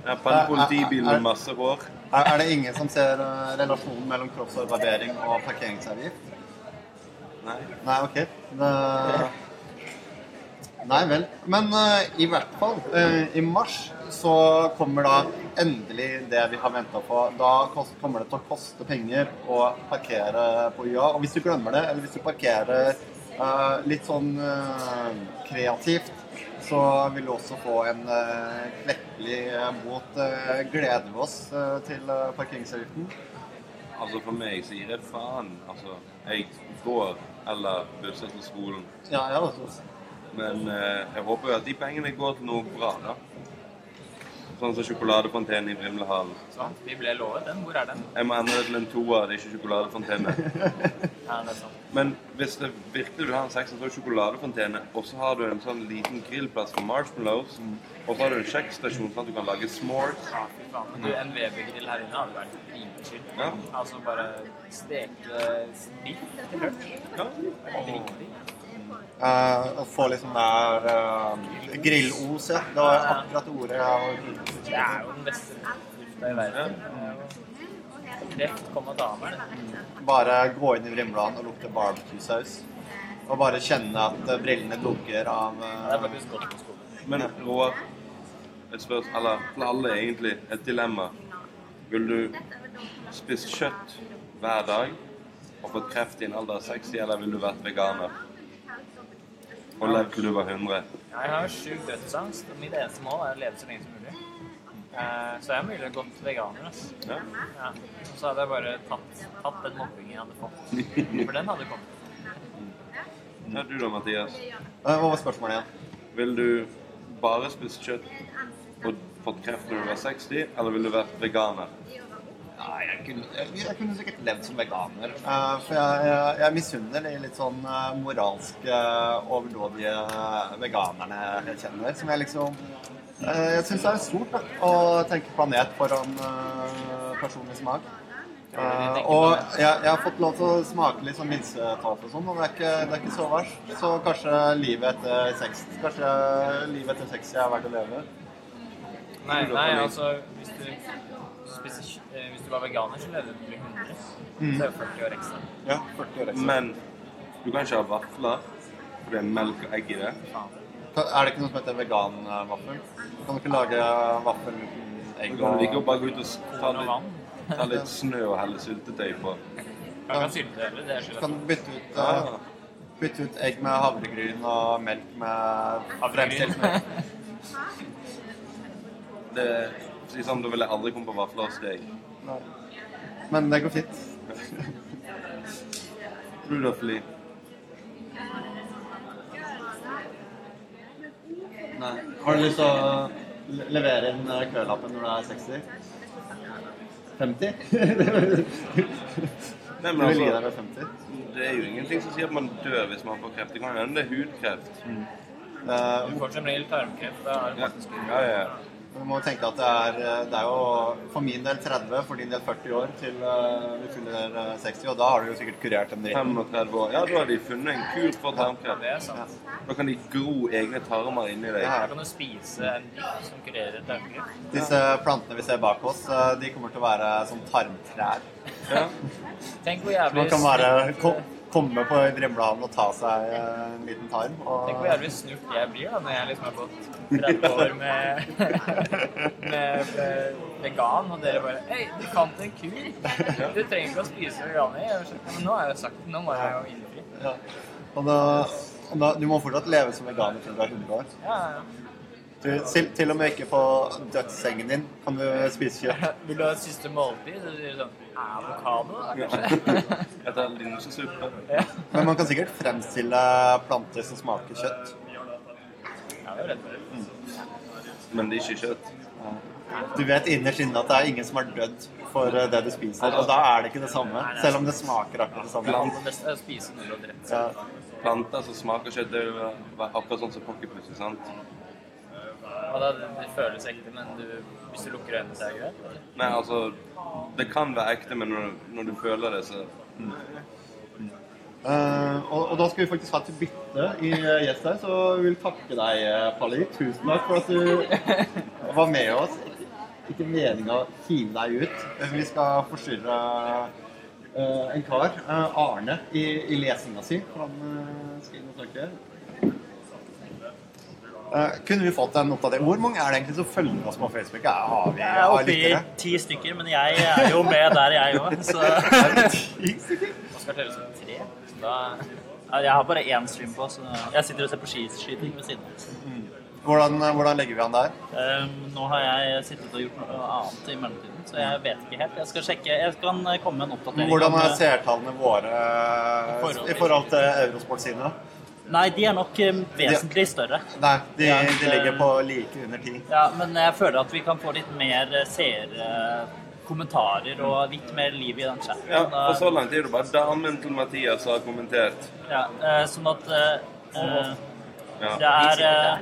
Ja, på en politibil med masse hår. er, er det ingen som ser eh, relasjonen mellom kroppshårbarbering og parkeringsavgift? Nei. Nei, OK. Det... Nei vel. Men uh, i hvert fall, uh, i mars så kommer da endelig det vi har venta på. Da kommer det til å koste penger å parkere på UiA. Og hvis du glemmer det, eller hvis du parkerer uh, litt sånn uh, kreativt, så vil du også få en uh, klekkelig bot. Gleder vi oss til parkeringsavgiften? Altså, for meg så gir det faen. Altså, jeg går eller busser til skolen. Ja, jeg også. Men eh, jeg håper jo at de pengene går til noe bra, da. Sånn som sjokoladefontene i Vrimlehallen. Sånn, vi ble lovet den. Hvor er den? Jeg må endre det til en toer, det er ikke sjokoladefontene. Ja, det er sånn. Men hvis det virkelig du har en seks, så er sjokoladefontene, og så har du en sånn liten grillplass for marshmallows, og så har du en kjeksstasjon sånn at du kan lage s'mores. Ja, fy faen. Men du, en Weber-grill her inne hadde vært dritchill. Ja. Altså bare steke biff til lunsj. Ja. Dritdigg. Eh, Å få litt sånn der uh, grillos, ja. Det var akkurat ordet jeg var ute Det er jo den beste lufta i verden. Kreft kommer damer, meg. Bare gå inn i Vrimland og lukte barbecue-saus. Og bare kjenne at eh, brillene dunker av Det eh, er faktisk godt på skolen. Men Roar, et spørsmål, eller for alle egentlig, et dilemma. Vil du spist kjøtt hver dag og fått kreft i en alder av 60, eller vil du vært veganer og levd til du var 100? Jeg har sjuk dødsangst, og mitt eneste mål er å leve så lenge som mulig. Eh, Så jeg er mulig gått veganer. Altså. Ja. Ja. Og så hadde jeg bare tatt, tatt den mobbingen jeg hadde fått. For den hadde kommet. ja du da, Mathias? Eh, Hva var spørsmålet igjen? Vil du bare spise kjøtt og fått kreft når du var 60, eller vil du være veganer? Ja, jeg, kunne, jeg, jeg kunne sikkert levd som veganer. Uh, for jeg, jeg, jeg misunner de litt sånn uh, moralske, overdådige veganerne jeg kjenner. Som jeg liksom uh, Jeg syns det er stort da, å tenke planet foran uh, personlig smak. Uh, og jeg, jeg har fått lov til å smake litt sånn minsetap og sånn, og det er, ikke, det er ikke så verst. Så kanskje livet etter sex Kanskje livet etter 60 er verdt å leve. Nei, nei altså hvis du, spiser, eh, hvis du var veganer, så levde du til 100. Så er det 40 år ekstra. Ja, 40 år ekstra. Men du kan ikke ha vafler, for det er melk og egg i det. Ja. Er det ikke noe som heter veganvaffel? Kan du ikke lage vaffel uten egg Du kan like bare gå ut og ta litt, ta litt snø og helle syltetøy på. Kan ikke ha sylte det er Du kan bytte ut, Ah. eh, bytte ut egg med havregryn og melk med fremstilt melk. Det, sånn, da vil jeg aldri komme på vafler hos deg. Nei. Men det går fint. Rudolf. Nei. Har du lyst til å levere inn eh, kølappen når du er 60? 50? Nei, men gi deg altså, 50? det er jo ingenting som sier at man dør hvis man får kreft. Det kan hende det er hudkreft. Eh, Du får som regel tarmkreft. Da er det Ja, ja, ja. Du må tenke at det er, eh, det er jo for min del 30, for din del 40 år til vi du fyller eh, 60, og da har du jo sikkert kurert en dritt. 35 år. Ja, da har de funnet en kur for tarmkreft. Det er sant. Da kan de gro egne tarmer inni deg. Da kan du spise en biff som kurerer tarmkreft. Disse plantene vi ser bak oss, eh, de kommer til å være som tarmtrær. Ja. Tenk hvor jævlig Man kan ko komme på Vrimlehallen og ta seg en liten tarm. Og, Tenk hvor jævlig snurt jeg blir da, når jeg liksom har gått 30 år med, med, med vegan, og dere bare Hei, du fant en kur! Du trenger ikke å spise veganer. Jeg er sånn, «Ja, Men nå har jeg jo sagt det, nå må jeg jo innfri. ja. og, da, og da, du må fortsatt leve som veganer til du er 100 år. Ja, ja. Du, til, til og med ikke på dødssengen din kan du spise kjøtt. Vil du ha et siste måltid? Så sier du sånn Avokado, kanskje? Jeg tar linsesuppe. ja. Men man kan sikkert fremstille planter som smaker kjøtt. Jeg er redd for det. Men det er ikke kjøtt. Du vet innerst inne at det er ingen som har dødd for eh, det du spiser, og da er det ikke det samme. Selv om det smaker akkurat det samme. Det er å spise noe har drept. Ja. Planter som smaker kjøtt, det er akkurat sånn som pocketpussy, sant? Og da, det, det føles ekte, men du, hvis du lukker øynene, så er det greit? Nei, altså Det kan være ekte, men når, når du føler det, så Eh, og, og da skal vi faktisk ha et bytte i uh, gjest her, så vi vil takke deg, eh, Palli. Tusen takk for at du var med oss. Ikke, meninga å hive deg ut. Eh, Vi skal forstyrre uh, en kar, uh, Arne, i, i lesinga si. Han uh, skal inn og snakke. Eh, kunne vi fått en oppdatering? Hvor mange er det egentlig som følger oss på Facebook? Er, har vi Jeg er oppe i ti stykker, men jeg er jo med der, jeg òg. Så det ti stykker? Oskar teller som tre. Så da jeg har bare én stream på, så jeg sitter og ser på skiskyting ved siden av. Hvordan, eh, hvordan legger vi han der? Um, nå har jeg sittet og gjort noe annet i mellomtiden, så jeg vet ikke helt. Jeg skal sjekke, jeg kan komme med en oppdatering. Hvordan er eh, seertallene våre i forhold til Eurosport sine? Nei, de er nok eh, vesentlig større. Nei, de, Ja, de ligger på like under ti. Ja, men jeg føler at vi kan få litt mer seerkommentarer og litt mer liv i den chatten. Ja, og så langt er det bare damen til Mathias som har kommentert. ja, eh, sånn at eh, eh, det er eh.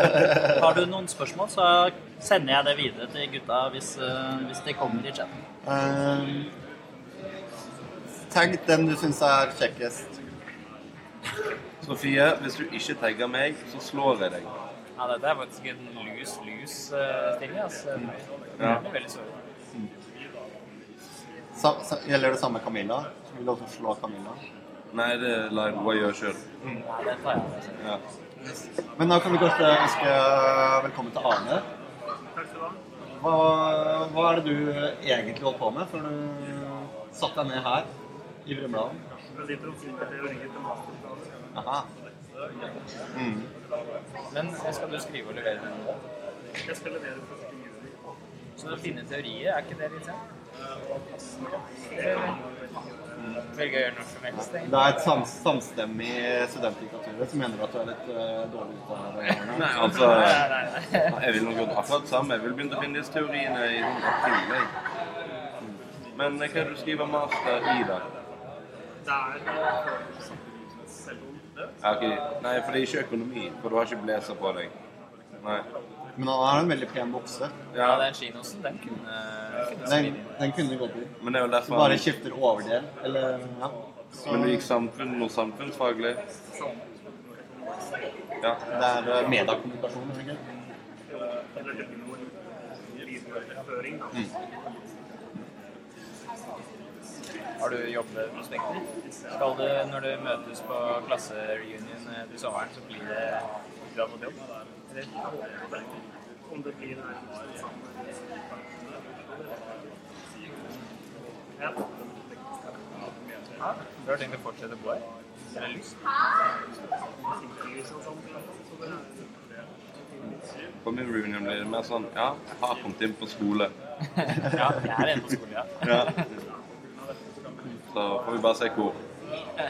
Har du noen spørsmål, så sender jeg det videre til gutta hvis, eh, hvis de kommer i chatten. Um, tagg den du syns er kjekkest. Sofie, hvis du ikke tagger meg, så slår jeg deg. Ja, dette er faktisk en lus-lus-stilling. Altså. Ja. Det er veldig sårende. Sa, sa, gjelder det samme Camilla? Vil du også slå Camilla? Nei, det lar jeg Roa gjøre sjøl. Ja, det tar jeg. Altså. Ja. Men da kan vi kanskje ønske velkommen til Arne. Takk skal du Hva, hva er det du egentlig holdt på med før du satte deg ned her i Brumunddal? Aha. Mm. Men skal du skrive og levere den? Jeg skal levere 1. juli. Så å finne teorier, er ikke det litt sent? Velge å gjøre noe som helst. Det er et sams, samstemmig studentdiktatur som mener at du er litt uh, dårlig ute av det. Nei, altså Nei, nei, nei. Jeg vil nok gjort akkurat samme. Jeg vil begynne å finne disse teoriene i tillegg. april. Men hva er det du skriver master i, da? Det er eh, selv om det. Ja, ok. Nei, for det er ikke økonomi, for du har ikke blazer på deg. Nei. Men han har en veldig pen bukse. Ja, Ja, den kinosen, den kunne, kunne Den, den kunne gått i. men det er jo Så derfor bare han... skifter overdel, eller ja. Så Men du gikk samfunn og samfunnsfaglig? Ja. det er uh, mediekommunikasjon, eller ikke? Eller det blir noe videreføring, da. Har du jobbet prospekter? Skal du, når du møtes på klassereunion eh, til sommeren, så blir det du har fått jobb? Eller? Om det blir. Ja. Ja, du har tenkt å fortsette å bo her? Eller lyst? Det er På min reunion blir det mer sånn Ja, jeg har kommet inn på skole. Ja, jeg er inne på skole, ja. Så får vi bare se hvor. Ja,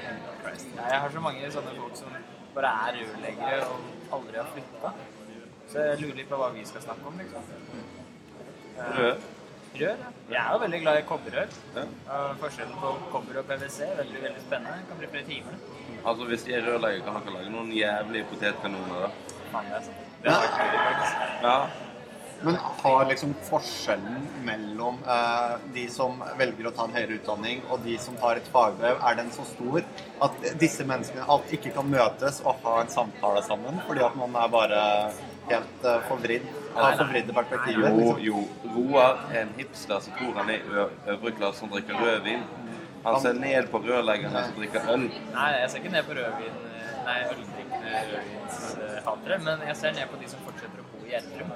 jeg har så mange sånne folk som bare er rørleggere og aldri har flytta. Så jeg lurer litt på hva vi skal snakke om, liksom. Rør? Rør, ja. Jeg er jo veldig glad i kobberrør. Ja. Forskjellen på kobber og PwC er veldig veldig spennende. Kan bli flere timer. Altså, hvis de er rørleggere, kan dere lage noen jævlige potetkanoner, da. Faen, det er sant. Det har vært gøy, faktisk. Ja. Men har liksom forskjellen mellom eh, de som velger å ta en høyere utdanning og de som tar et fagbrev, er den så stor at disse menneskene alt ikke kan møtes og ha en samtale sammen fordi at man er bare helt eh, forvridd av forvridde perspektiver? Jo, Liksom. jo. Roar er en hipster som tror han er i øvre klasse som drikker rødvin. Han ser ned på rørleggerne som drikker øl. Nei, jeg ser ikke ned på rødvin Nei, øldrikkende rødvinshatere, men jeg ser ned på de som fortsetter å bo i Gjerdrum.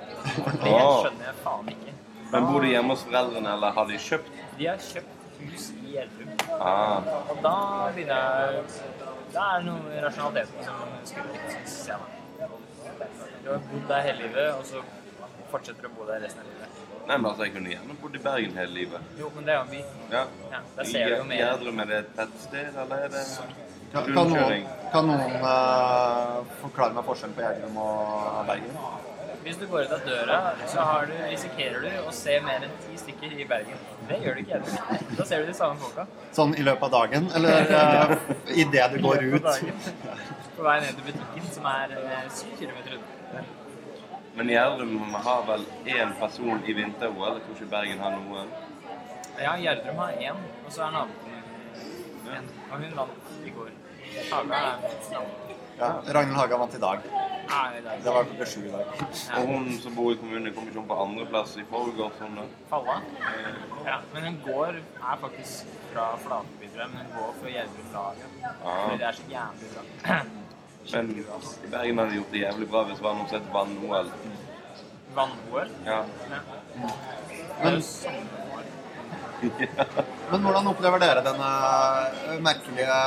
Det Ah. skjønner jeg faen ikke. Men bor de hjemme hos foreldrene, eller har de kjøpt? De har kjøpt hus i Gjerdrum. Ah. Og da begynner jeg Da er det noe rasjonalitet som skulle litt, synes jeg. da. Du har bodd der hele livet, og så fortsetter du å bo der resten av livet. Nei, men altså, jeg kunne gjerne bodd i Bergen hele livet. Jo, men det er jo en by. Ja. Ja, der ser du jo mer. Gjerdrum, er det et tettsted, eller er det Kan, kan noen, kan noen uh, forklare meg forskjellen på Gjerdrum og Bergen? Hvis du går ut av døra, så har du, risikerer du å se mer enn ti stykker i Bergen. Det gjør du ikke i Gjerdrum. Da ser du de samme folka. Sånn i løpet av dagen, eller uh, idet du går ut? På vei ned til butikken, som er eh, syv kilometer unna. Men Gjerdrum har vel én person i vinter-OL. Jeg tror ikke Bergen har noen. Ja, Gjerdrum har én, og så er naboen én. Og hun vant i går. Haga er. Ja, Ragnhild Haga vant i dag. Ja. Det var klokka sju i dag. Og hun som bor i kommunen, kommer ikke hun på andreplass i forgårs. Sånn. Falla. Ja, men hun går er faktisk fra Flateby, tror jeg, men hun går for Gjerdrum-laget. Fordi det er så jævlig bra. Men Bergen hadde gjort det jævlig bra hvis det var noe som het vann-OL. Vann-OL. Ja. Ja. Men- Det er jo sommer-OL. Men hvordan opplever dere denne eh, merkelige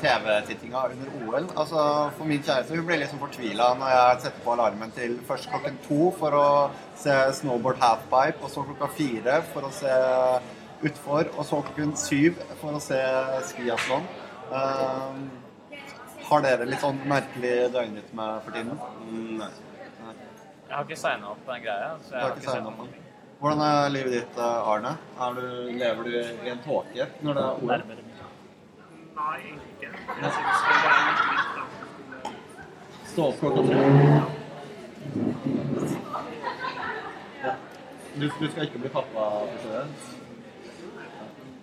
TV-tittinga under OL? Altså, For min kjæreste hun ble liksom fortvila når jeg setter på alarmen til først klokken to for å se snowboard halfpipe, og så klokka fire for å se utfor, og så klokken syv for å se skiathlon. Uh, Har dere litt sånn merkelig døgnrytme for tiden? Mm, Nei. Jeg har ikke signa opp på den greia. så jeg har ikke ikke sett noe. Hvordan er livet ditt, eh, Arne? Er du, lever du i en tåke når det er OL? Nei, egentlig ikke. Jeg synes det er litt litt da. Stå opp klokka tre. Ja. Du, du skal ikke bli pappa for?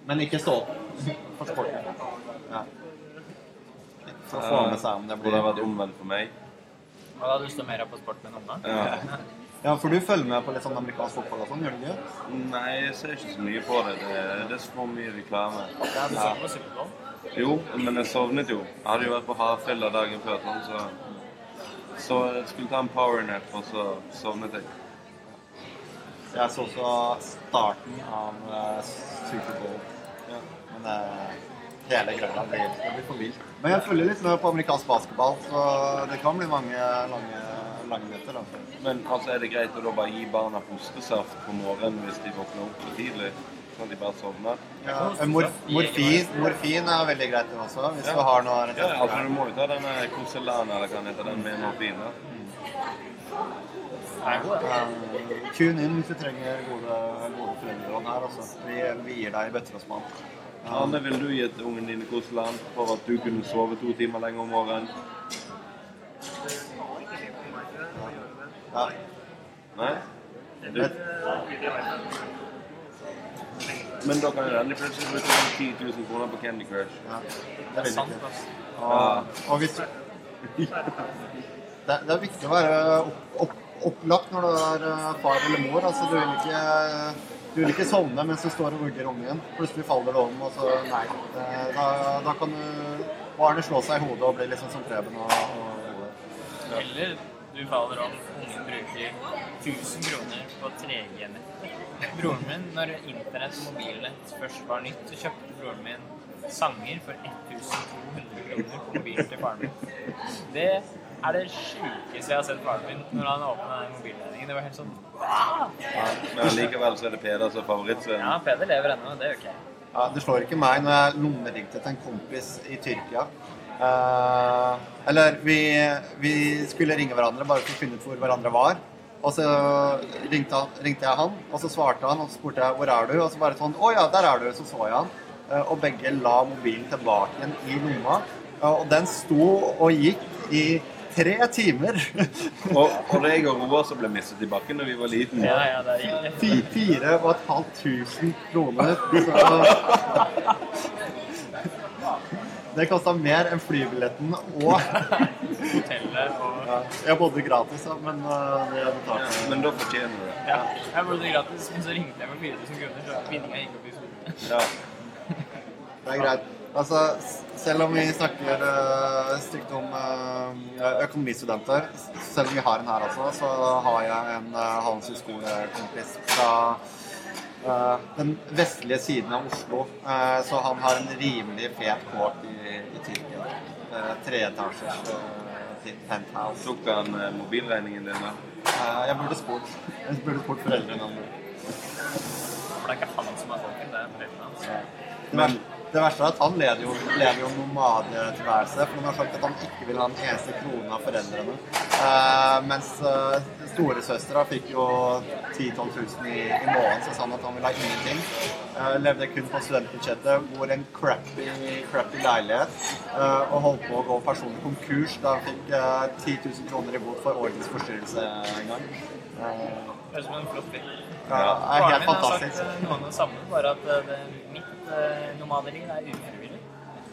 Men ikke stå opp for sporten? Ja. For å få med seg om det blir... Det er vært omvendt for meg. Hva da du står mer på sport enn unna? Ja. Ja, for du følger med på litt sånn amerikansk fotball og sånn, gjør du ikke? Nei, jeg ser ikke så mye på det. Det, det er så mye reklame. Ja, du så på Superbowl? Jo, men jeg sovnet jo. Jeg hadde jo vært på Havfylla dagen før, sånn, så Så jeg skulle ta en powernap, og så sovnet jeg. Jeg så også starten av uh, Superbowl. Ja. Men uh, hele greia blir, det blir for vilt. Men jeg følger litt med på amerikansk basketball, så det kan bli mange lange, lange netter. Altså. Men altså, er det greit å da bare gi barna fostersaft på morgenen hvis de våkner opp for tidlig? Sånn at de bare sovner? Ja, mor, morfin, morfin er veldig greit det også, hvis du har noe Ja, altså du må jo ta denne Cosellan, eller hva den heter, den med morfin. da. Eh, Tune inn hvis du trenger gode, gode foreldreråd her. Altså. Vi, vi gir deg bøtter og spann. Anne, vil du gitt ungen din Koseland for at du kunne sove to timer lenger om morgenen? Ja. Nei? Du, men da kan jo endelig plutselig bruke 10 000 kroner på Candy Crush. ja. Det er sant, altså. Og, og hvis det, det er viktig å være opp, opp, opplagt når du er eh, far eller mor. Altså, du, vil ikke, du vil ikke sovne mens du står og vugger ungen. Plutselig faller du om, og så Nei. Da, da kan du barnet slå seg i hodet og bli sånn som Preben og, og Eller du faller om ungen bruker 1000 kroner på 3G-nettet. Broren min, når internett og mobilnett først var nytt, så kjøpte broren min sanger for 1200 kroner på mobilen til faren min. Det er det sjukeste jeg har sett faren min når han åpna den mobilledningen. Det var helt sånn Men likevel så er det Peder som er favorittsvennen? Ja, Peder lever ennå, det gjør ikke jeg. Ja, Det slår ikke meg når jeg lommeringte til en kompis i Tyrkia. Eh, eller vi, vi skulle ringe hverandre bare for å finne ut hvor hverandre var. Og så ringte, han, ringte jeg han, og så svarte han, og så spurte jeg hvor er du? Og så bare sånn Å ja, der er du. Så så jeg han. Uh, og begge la mobilen tilbake igjen i lomma. Uh, og den sto og gikk i tre timer. Og, og det er Roar som ble mistet i bakken da vi var liten. Ja, ja, det er Fire og et halvt tusen kroner. Så det kosta mer enn flybilletten og Hotellet og ja, Jeg bodde gratis, da, men uh, det Ja, betalte men da fortjener du det. Ja, jeg bodde gratis, men så ringte jeg med 4000 kroner, så vinninga gikk opp i solen. Ja. Det er greit. Altså, selv om vi snakker uh, stygt om uh, økonomistudenter, selv om vi har en her også, så har jeg en uh, handelshøyskolekompis fra den vestlige siden av Oslo. Uh, så han har en rimelig fet kåk i, i Tyrkia. Uh, Treetasjers uh, penthouse. Tok han eh, mobilregningen din, da? Uh, jeg burde spurt. Jeg burde spurt foreldrene om det. For det er ikke han som er folken, det er foreldrene hans. Det, ver det verste er at han lever jo, lever jo nomadetilværelse, for han har sagt at han ikke vil ha en eneste krone av foreldrene. Eh, mens uh, storesøstera fikk jo 10 000-12 000 i, i måneden, så sa han at han ville ha ingenting. Eh, levde kun på studentbudsjettet, bor i en crappy, crappy leilighet eh, og holdt på å gå personlig konkurs da han fikk eh, 10 000 kroner i bot for ordensforstyrrelse en gang. Høres ut som en flott fyr. ja, er helt min har sagt fantastisk. eh, noe av det samme, bare at det det, mitt uh, er ufrivillig.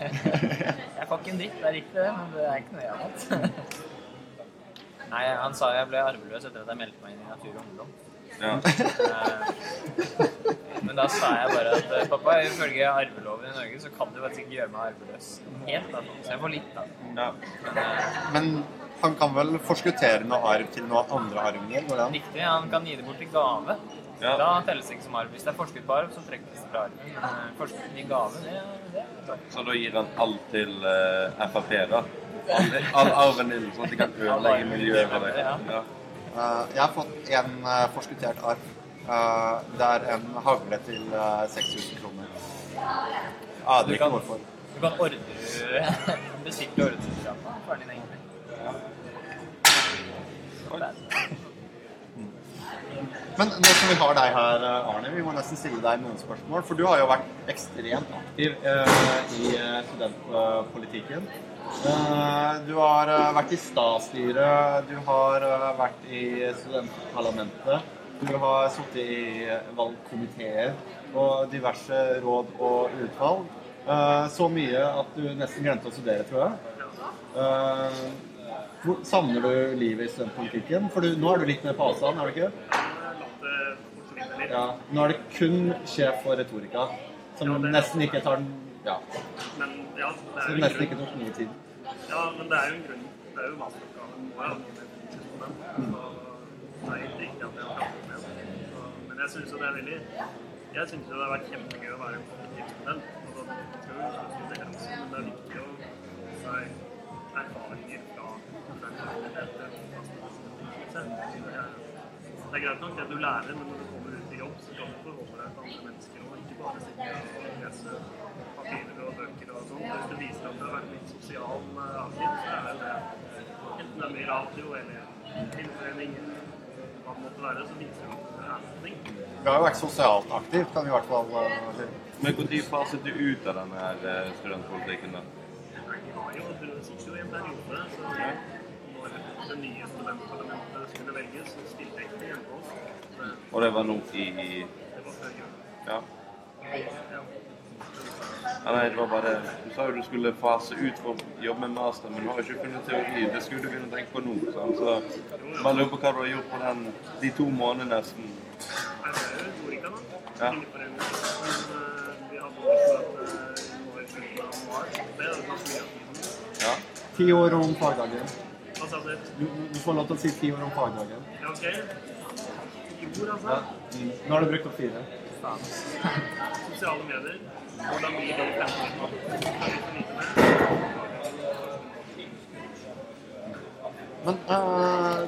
jeg får ikke en dritt, det er riktig men det er ikke noe jeg har hatt. Nei, han sa jeg ble arveløs etter at jeg meldte meg inn i Natur og Ungdom. Ja. Eh, Men da sa jeg bare at eh, pappa, ifølge arveloven i Norge så kan du faktisk ikke gjøre meg arveløs helt. Da. Så jeg får litt, da. ja. Men eh, Men han kan vel forskuttere noe arv til noen andre arvinger? Riktig, han kan gi det bort i gave. Ja. Da telles det ikke som arv. Hvis det er forskudd på arv, så trekkes det fra arven. Men eh, forskudd i gave, det, det er. Så da gir han alt til uh, Frp, da? All, all arven din, sånn at de kan ødelegge miljøet for deg? Ja. Eh, jeg har fått en uh, forskuttert arv. Uh, det er en hagle til uh, 6000 kroner. Aner Du ikke kan- hvorfor. Du kan ordre bestille ordreprogrammet. Ferdig egentlig. Men nå som vi har deg her, Arne, vi må nesten stille deg noen spørsmål. For du har jo vært ekstremt aktiv eh, i eh, studentpolitikken. Eh, du har eh, vært i statsstyret, du har eh, vært i studentparlamentet. Du har sittet i valgkomiteer og diverse råd og utvalg. Eh, så mye at du nesten glemte å studere, tror jeg. Eh, savner du livet i studentpolitikken? For du, nå er du litt mer på avstand, er du ikke? Latt det forsvinne litt. Ja, nå er det kun sjef for retorika, som Ja, det- nesten ikke tar den Ja, Men ja, det er som nesten ikke tok mye tid. Ja, men det er jo en grunn. Det er jo masteroppgaven nå. den. Så det er helt riktig at jeg har pratet med den. Men jeg syns jo det er veldig Jeg syns jo det har vært kjempegøy å være en Og student. tror jeg også, men det er viktig å få erfaringer fra det er greit nok det du lærer, men du skal du forholde deg til andre mennesker og ikke bare sitte og lese papirer og bøker og sånn. Hvis du viser at du har vært litt sosial eh, aktiv, så er det enten det er med radio eller filmforening eller hva det måtte være, så viser du at det er noe. Vi har jo vært sosialt aktiv, kan vi i hvert fall eh, si. Men når faset du ut av denne her eh, studentpolitikken? da? Vi har jo du sitter jo i en periode, så når det nye studentparlamentet skulle velges, så stilte jeg ikke til hjemme hos oss. Det, Og det var nå i. Ja. Ja. Nei, det var bare Du sa jo du skulle fase ut for å jobbe med master, men du har jo ikke funnet teori. Det skulle du begynne å tenke på nå. Sant? Så bare lurer på hva du har gjort på den, de to månedene nesten. Ja. Ja. Ti år om fagdagen. Du? Du, får lov til å si ti år om fagdagen. Ja, ok. I altså. Nå har du brukt opp fire. Sosiale medier. Hvordan blir det i. Men eh,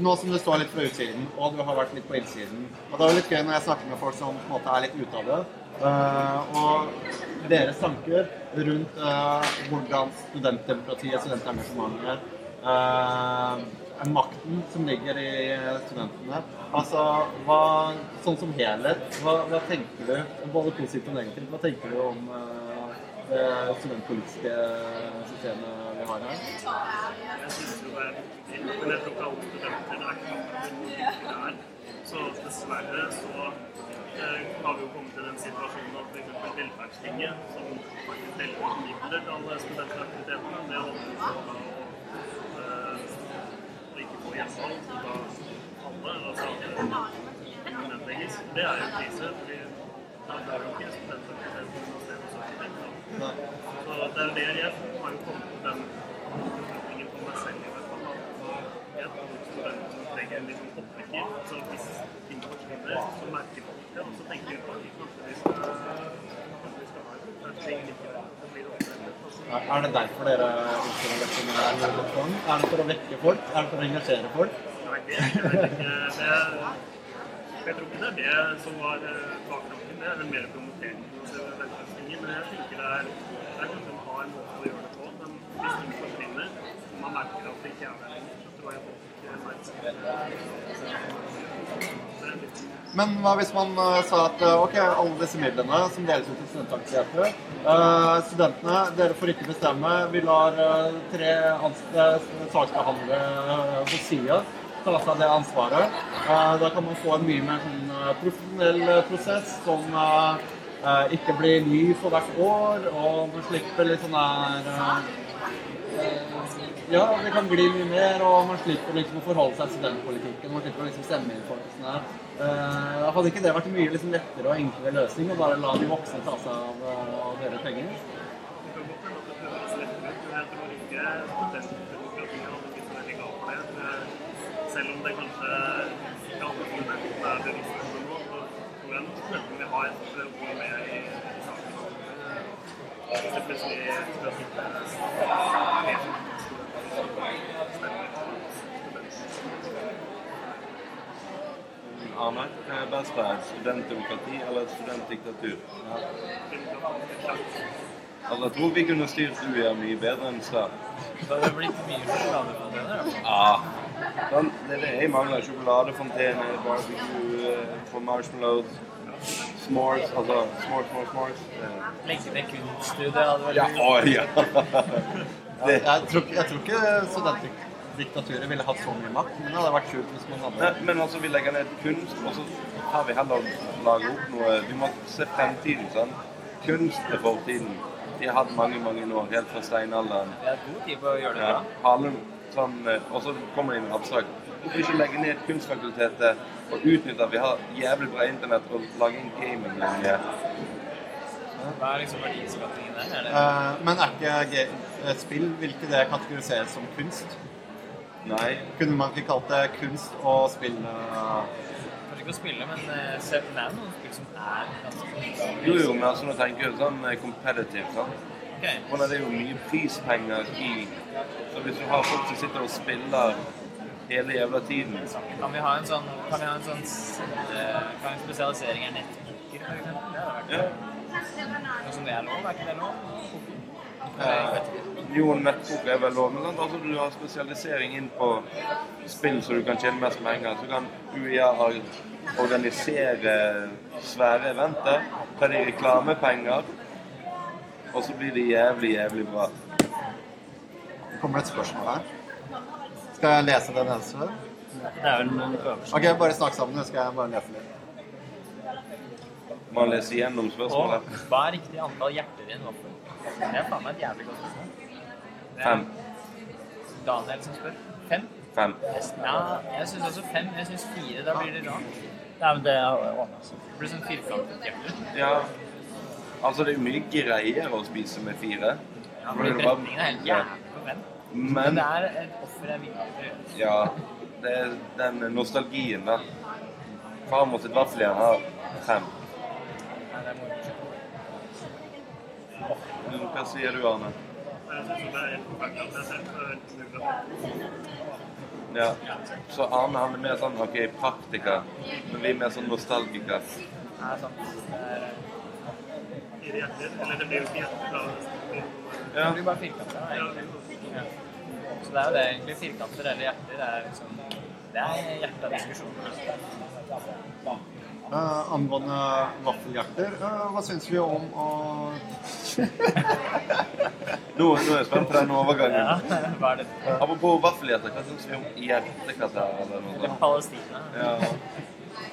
nå som du står litt fra utsiden, og du har vært litt på innsiden Og det er jo litt gøy når jeg snakker med folk som på en måte er litt ute av det. eh, og deres tanker rundt eh, hvordan studentdemokratiet, studentengasjementet, uh, makten som ligger i studentene Altså, hva, sånn som helhet, hva, hva tenker du, både positivt og negativt, hva tenker du om uh, det studentpolitiske systemet vi har her? Jeg synes jo det er viktig, men jeg tror ikke alle studenter er klar. Så dessverre så eh, har vi jo kommet til den situasjonen at f.eks. Velferdstinget, som faktisk deler ut midler til alle studentaktivitetene, det holder på da å eh, å ikke få hjemmehold, så da alle, altså alle nedlegges. Det er jo krise, da får jo ikke. Så det er det jeg har jo kommet til den beslutningen på meg selv Jeg tror studenter som trenger en liten oppvekker. Så hvis ting forsvinner, så merker folk det. Så tenker vi på at vi skal, ha en likevel. Det blir opprettet. Er det derfor dere å vekke med tvang? Er det for å vekke folk? Er det for å engasjere folk? Nei, det er ikke. Jeg tror ikke det er det som var eh, baktanken. Det er vel mer promotering av det velferdstinget. Men jeg tenker det er, det er kanskje en hard måte å gjøre det på. Men hvis ting forsvinner, og man merker at det ikke er der lenger, så tror jeg folk merker det. Men hva hvis man uh, sa at eh, ok, alle disse midlene som deles ut til studentaktiviteter uh, Studentene, dere får ikke bestemme. Vi lar uh, tre eh, saksbehandlere på sida ta seg det ansvaret. Da kan man få en mye mer sånn, profesjonell prosess som ikke blir ny for hvert år, og man slipper litt sånn der ja, det kan bli mye mer, og man slipper liksom å forholde seg til studentpolitikken. Man slipper å liksom stemme inn folk og sånn her. Eh, hadde ikke det vært en mye liksom lettere og enklere løsning å bare la de voksne ta seg av, eh, av deres penger? Selv om det kanskje ikke alle som er bevisste på det nå, så tror jeg nok vi har ha et ord med i saken. Hvis det plutselig skal sitte flere studenter som stemmer for studenter. Arne, hva er best her? Studentdemokrati eller studentdiktatur? Altså, jeg tror vi kunne styrt UiA mye bedre enn Stad. Det hadde blitt mye sjokoladefontener. Ja. Sånn, det er det jeg mangler. Sjokoladefontene, barbecue, eh, for marshmallows, s'mores, altså s'mores, s'mores, s'mores. Eh, Legge ned kunststudiet hadde vært Ja, å, ja. Jeg, jeg, tror, ikke- jeg tror ikke studentdiktaturet ville hatt så mye makt, men det hadde vært kult hvis man hadde Nei, men altså, vi legger ned kunst, og så har vi heller laget opp noe Vi må se fremtiden, sånn. Kunst er fortiden. De har hatt mange, mange år, helt fra steinalderen. Det er god tid på å gjøre det Ja, bra. Sånn, eh, og så kommer det inn abstrakt. Hvorfor ikke legge ned kunstfakultetet og utnytte at vi har jævlig bra internett og lage inn gaming? Hva er liksom verdiskapingen der? Er det Eh, Men er ikke spill Vil ikke det kategoriseres som kunst? Nei. Kunne man ikke kalt det kunst og spill eh, Kanskje ikke å spille, men eh, se, det er noen spill som er ganske Jo, jo, men altså, nå tenker jeg sånn eh, competitive, sant. Okay. Og det er jo mye prispenger i Så hvis du har folk som sitter og spiller hele jævla tiden Kan vi ha en sånn, kan vi ha en sånn eh, kan vi spesialisering av nettbooker, for eksempel? Det hadde vært ja. noe som det er lov, er ikke det lov? Eh, Jo, nettbok er vel lov, men sant? Altså, du har spesialisering inn på spill så du kan tjene mest penger. Så kan UiA or- organisere svære eventer, ta de reklamepenger, og så blir det jævlig, jævlig bra. Kommer et spørsmål her? Skal jeg lese den eneste? Det er vel øverste. Ok, bare snakk sammen, så skal jeg bare lese litt. Man leser gjennom Og spørsmålet. hva er riktig antall hjerter i en vaffel? Det er faen meg et jævlig godt spørsmål. Fem. Daniel som spør. Fem? Fem. Ja, jeg syns også fem. Jeg syns fire. Da blir det rart. Nei, men det er ordnet seg. Det blir sånn firkantet hjerte. Ja. Altså, det er jo mye greier å spise med fire. Ja, men bretningen er helt jævlig på fem. Men Men det er et offer jeg vil ha. ja, det er den nostalgien, da. Farmor sitt vaffeljern har fem. Hva sier du, Arne? Jeg synes det er helt forferdelig at jeg helt snudd. Ja. Så Arne han er mer sånn OK, praktiker, men vi er mer sånn nostalgiker. Er sant. Det er, hjerter. Eller det blir jo ikke hjerter fra det. Ja. blir bare firkanter. egentlig. Ja. Så det er jo det, egentlig. Firkanter eller hjerter. Det er liksom Det er hjertet av diskusjonen. Eh, angående vaffelhjerter, Uh, hva syns vi om å Nå, er jeg spent på den overgangen. Ja, hva er det? Apropos vaffelhjerter, hva syns vi om hjertekasser eller noe sånt? Palestina. Ja.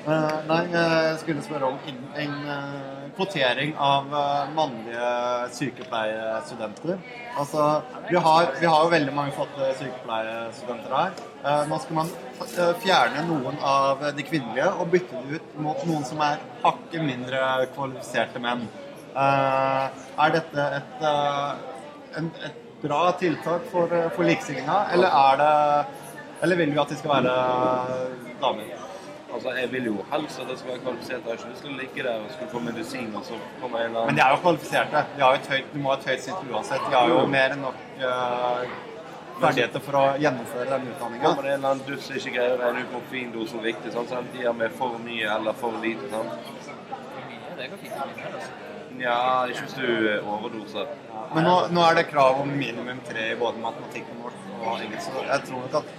Uh, Nei, jeg skulle spørre om en, en uh, kvotering av uh, mannlige sykepleierstudenter. Altså, vi har, vi har jo veldig mange flotte sykepleierstudenter her. Eh, Nå skal man fjerne noen av de kvinnelige og bytte det ut mot noen som er hakket mindre kvalifiserte menn. Eh, Er dette et, eh, et bra tiltak for, eh, for likestillinga, eller er Eller vil vi at de skal være damer? Altså, jeg vil jo helst at det skal være kvalifisert. Jeg har ikke lyst til å ligge der og skulle få medisin, og så komme en eller Men de er jo kvalifiserte. De, har jo et høyt, de må ha et høyt snitt uansett. De har jo mer enn nok eh, ferdigheter for å gjennomføre den utdanninga. men det en eller annen duss som ikke greier å regne ut morfindosen riktig, sånn, så enten de har med for mye eller for lite. sant? Det går fint. det, Altså. Nja, ikke hvis du overdoser. Men nå, nå er det krav om minimum tre i både matematikk og norsk og engelsk. Så jeg tror nok at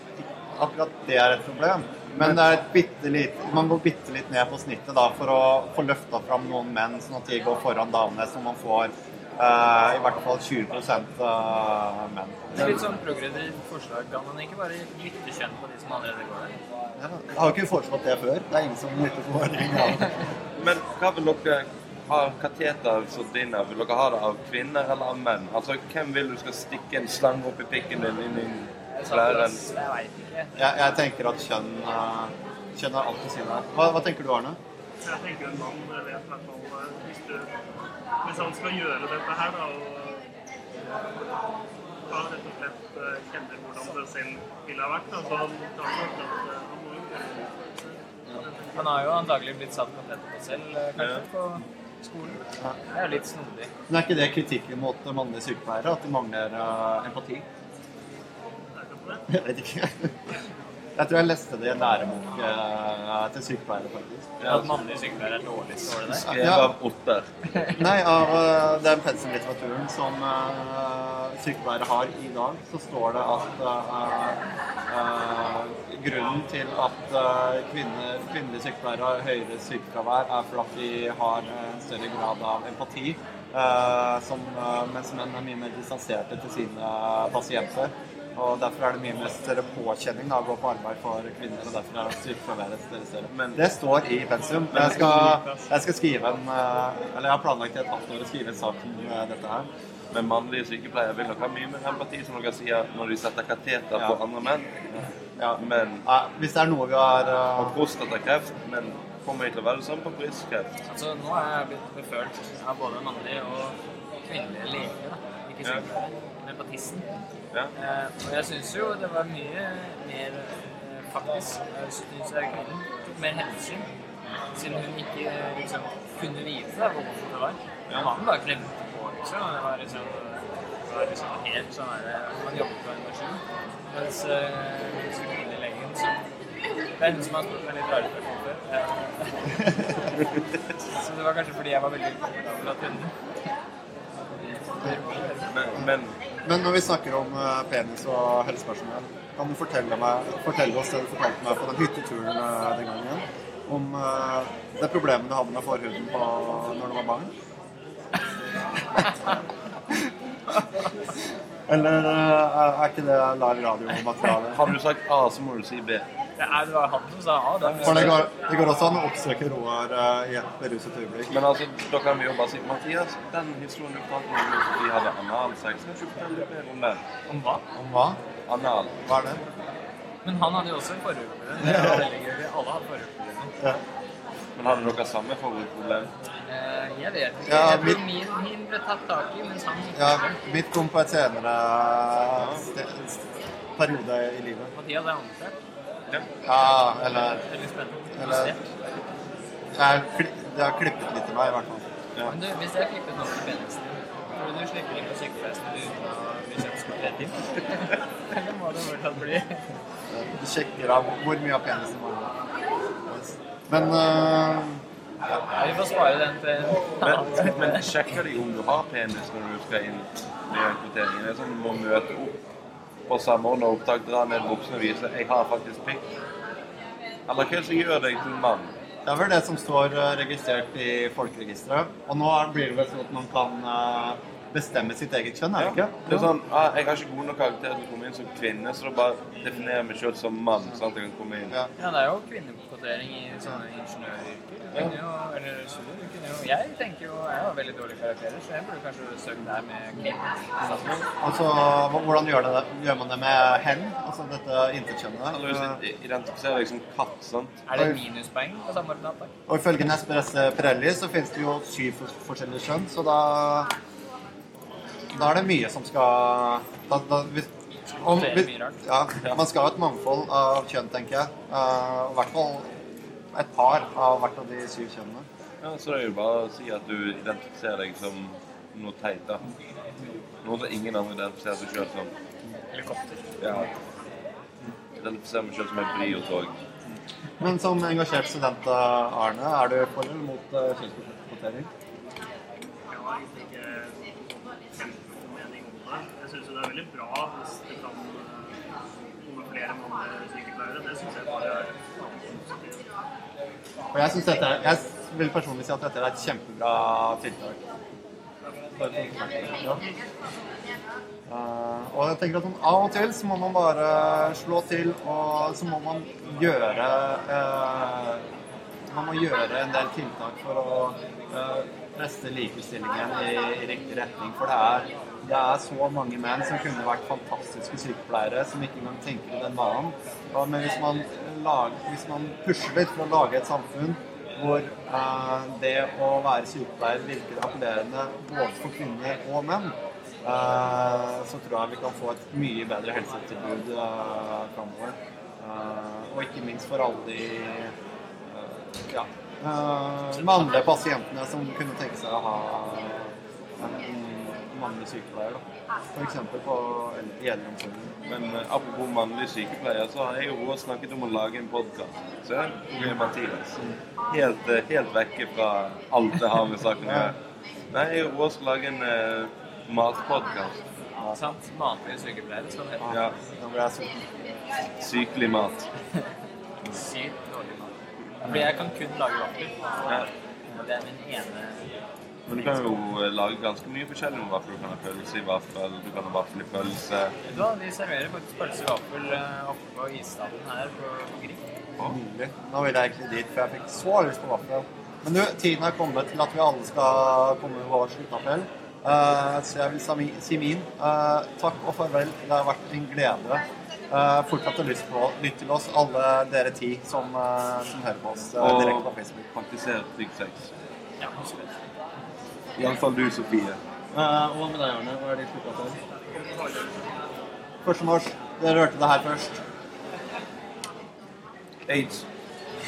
akkurat det er et problem. Men det er et bitte lite, man går bitte litt ned på snittet da, for å få løfta fram noen menn, sånn at de går foran damene, så man får i hvert fall 20 uh, menn. Det er litt sånn progressivt forslag. Kan man ikke bare lytte kjønn på de som allerede går der? Ja, Jeg har ikke foreslått det før. Det er ingen som lytter på ja. Men hva vil dere ha kateter satt inn? Vil dere ha det av kvinner eller av menn? Altså, hvem vil du skal stikke en slange opp i pikken din inn i klæren? Jeg. Jeg, tenker at kjønn, eh, kjønn har alt å si der. Hva, hva tenker du, Arne? Jeg tenker en mann vet i hvert fall eh, hvis, du, hvis han skal gjøre dette her, da, og da rett og slett eh, kjenner hvordan det selv ville ha vært, da, så han kan sagt at eh, han må jo gjøre det. Han har jo antagelig blitt satt kateter på selv, eh, kanskje, på skolen. Det er jo litt snodig. Men er ikke det kritikken mot mannlige sykepleiere? At de mangler uh, empati? Er det ikke det? Jeg vet ikke. Jeg tror jeg leste det i en lærebok eh, til sykepleiere, faktisk. Ja, At mannlige sykepleiere er dårlig, står det der. Skrevet Ja. av Otter. Nei, av uh, den pensumlitteraturen som uh, sykepleiere har i dag, så står det at uh, eh, grunnen til at kvinner, kvinnelige sykepleiere har høyere sykefravær, er for at de har en større grad av empati, eh, som, mens menn er mye mer distanserte til sine pasienter. Og Derfor er det mye mer større påkjenning da, å gå på arbeid for kvinner, og derfor er sykefraværet større. større. Men- det står i pensum. Jeg skal, jeg skal skrive en eh, Eller jeg har planlagt i et halvt år å skrive en sak om eh, dette her. Men mannlige sykepleiere vil nok ha mye mer empati, som dere sier, når de setter kateter Ja. på andre menn. Ja. Men ja, hvis det er noe vi har Og eh, prostatakreft, men kommer vi til å være det samme på brystkreft. Altså, nå er jeg blitt befølt av både mannlige og kvinnelige leger, da. ikke Ja. Sykepleiere. Nepotisten. Ja. Eh, og jeg syns jo det var mye mer eh, faktisk Jeg syns kvinnen tok mer hensyn, siden hun ikke eh, liksom kunne vite hvor vondt det var. Ja. Mannen bare klemte på, liksom. Det var liksom, det var liksom helt sånn her Man jobbet på en maskin. Mens eh, den kvinnelige legen så Det er hun som har spurt meg litt rare spørsmål før. Eh, Så det var kanskje fordi jeg var veldig komfortabel at hun Men, men Men når vi snakker om eh, penis og helsepersonell, kan du fortelle, meg, fortelle oss det du fortalte meg på den hytteturen eh, den gangen? Om eh, det problemet du hadde med forhuden på, når du var barn? Eller eh, er er ikke det live radiomateriale? har du sagt A, så må du si B. Det er det var han som sa A. For det går, det går også an å oppsøke Roar eh, i et beruset øyeblikk. Men altså, da kan vi jo bare si Mathias, den historien du fortalte om at vi hadde analsex, kan du fortelle litt mer om den? Om hva? Om hva? Anal. Hva er det? Men han hadde jo også forhudproblem. Det var veldig gøy. Alle har forhudproblem. Ja. Men hadde dere samme forhudproblem? Uh, jeg vet ikke. Ja, jeg tror mitt- min, min ble tatt tak i, mens han ikke ja, mitt kom på et senere periode i livet. Og de hadde anført. Ja. Ja, eller Veldig spennende. Eller- jeg, Det har klippet litt i meg, i hvert fall. Ja. Men du, hvis jeg klippet noe i penisen tror du du slipper inn på sykefesten uten å bli tre inn? Eller må det fortsatt bli Du sjekker av hvor mye av penisen man har. Men ja, Vi får spare den til Men, men sjekker de om du har penis når du skal inn i en kvotering? Det er sånn du må møte opp på samordna opptak, dra ned buksene og vise 'jeg har faktisk pikk'. Eller hva det som gjør deg til mann? det er vel det som står øh, registrert i folkeregisteret. Og nå blir det vel sånn at man kan øh, bestemme sitt eget kjønn, er det ikke? Det er sånn, ah, Jeg har ikke god nok karakter til å komme inn som kvinne, så da bare definerer jeg meg selv som mann. sånn at jeg kan komme inn. Ja. Ja, det er jo kvinnekvotering i sånne ingeniøryrker. Ja. eller jo Jeg tenker jo Jeg har veldig dårlige karakterer, så jeg burde kanskje søkt der med kvinne. Altså, hvordan gjør, det, gjør man det med hen? Altså dette interkjønnet? Eller identifiserer deg som katt, sant? Er det minuspoeng på samordnet opptak? Og ifølge Nespresse Pirelli så finnes det jo syv forskjellige kjønn, så da Da er det mye som skal da, da, hvis, om, hvis, ja, Man skal ha et mangfold av kjønn, tenker jeg. Uh, I hvert fall et par av hvert av de syv kjønnene. Ja, Så det er jo bare å si at du identifiserer deg som noe teit, da. Noe som ingen andre identifiserer seg selv som. Helikopter. Ja. Identifiserer meg selv som et briotog. Men som engasjert student, eh, Arne, er du for eller mot uh, kjønnskvotering? Jeg har egentlig ikke kjempemening om det. Jeg syns det er veldig Og jeg, synes dette, jeg vil personlig si at dette er et kjempebra tiltak. For. Ja. Eh, og jeg tenker at Av og til så må man bare slå til, og så må man gjøre eh, Man må gjøre en del tiltak for å eh, presse likestillingen i, i riktig retning. For det er, det er så mange menn som kunne vært fantastiske sykepleiere, som ikke engang tenker i den banen. Men hvis man, lager, hvis man pusher litt for å lage et samfunn hvor eh, det å være sykepleier virker appellerende både for kvinner og menn, eh, så tror jeg vi kan få et mye bedre helsetilbud eh, framover. og ikke minst for alle de eh, ja, eh, mannlige pasientene som kunne tenke seg å ha en mannlig sykepleier, da. F.eks. på i eldreomsorgen. Men uh, apropos mannlig sykepleier, så har jeg og Roar snakket om å lage en podkast. Mathias. Helt, uh, helt vekke fra alt det har med saken å gjøre. Nei, jeg og Roar skal lage en uh, matpodkast. Sant? Mannlige sykepleier, skal det hete. Ja, Da ble jeg sulten. sykelig mat. Sykt dårlig mat. Fordi jeg kan kun lage vafler. Det er min ene Men du kan jo eh, lage ganske mye forskjellig med vaffel. Du kan ha pølse i vaffel, du kan ha vaffel i pølse. Vet du hva, de serverer faktisk pølse i vaffel eh, oppe på isstaden her på, på Grieg. Nydelig. Nå vil jeg egentlig dit, for jeg fikk så lyst på vaffel. Men du, tiden er kommet til at vi alle skal komme med vår sluttappell. Uh, så jeg vil si min. Uh, takk og farvel. Det har vært en glede. Uh, fortsatt har lyst på, lytte til oss, alle dere ti som, eh, som hører på oss uh, direkte på Facebook. Og praktisere trygg sex. Ja, det. Iallfall du, Sofie. Hva og med deg, Arne. Hva er ditt sluttappell? 1. mars. Dere hørte det her først. Aids.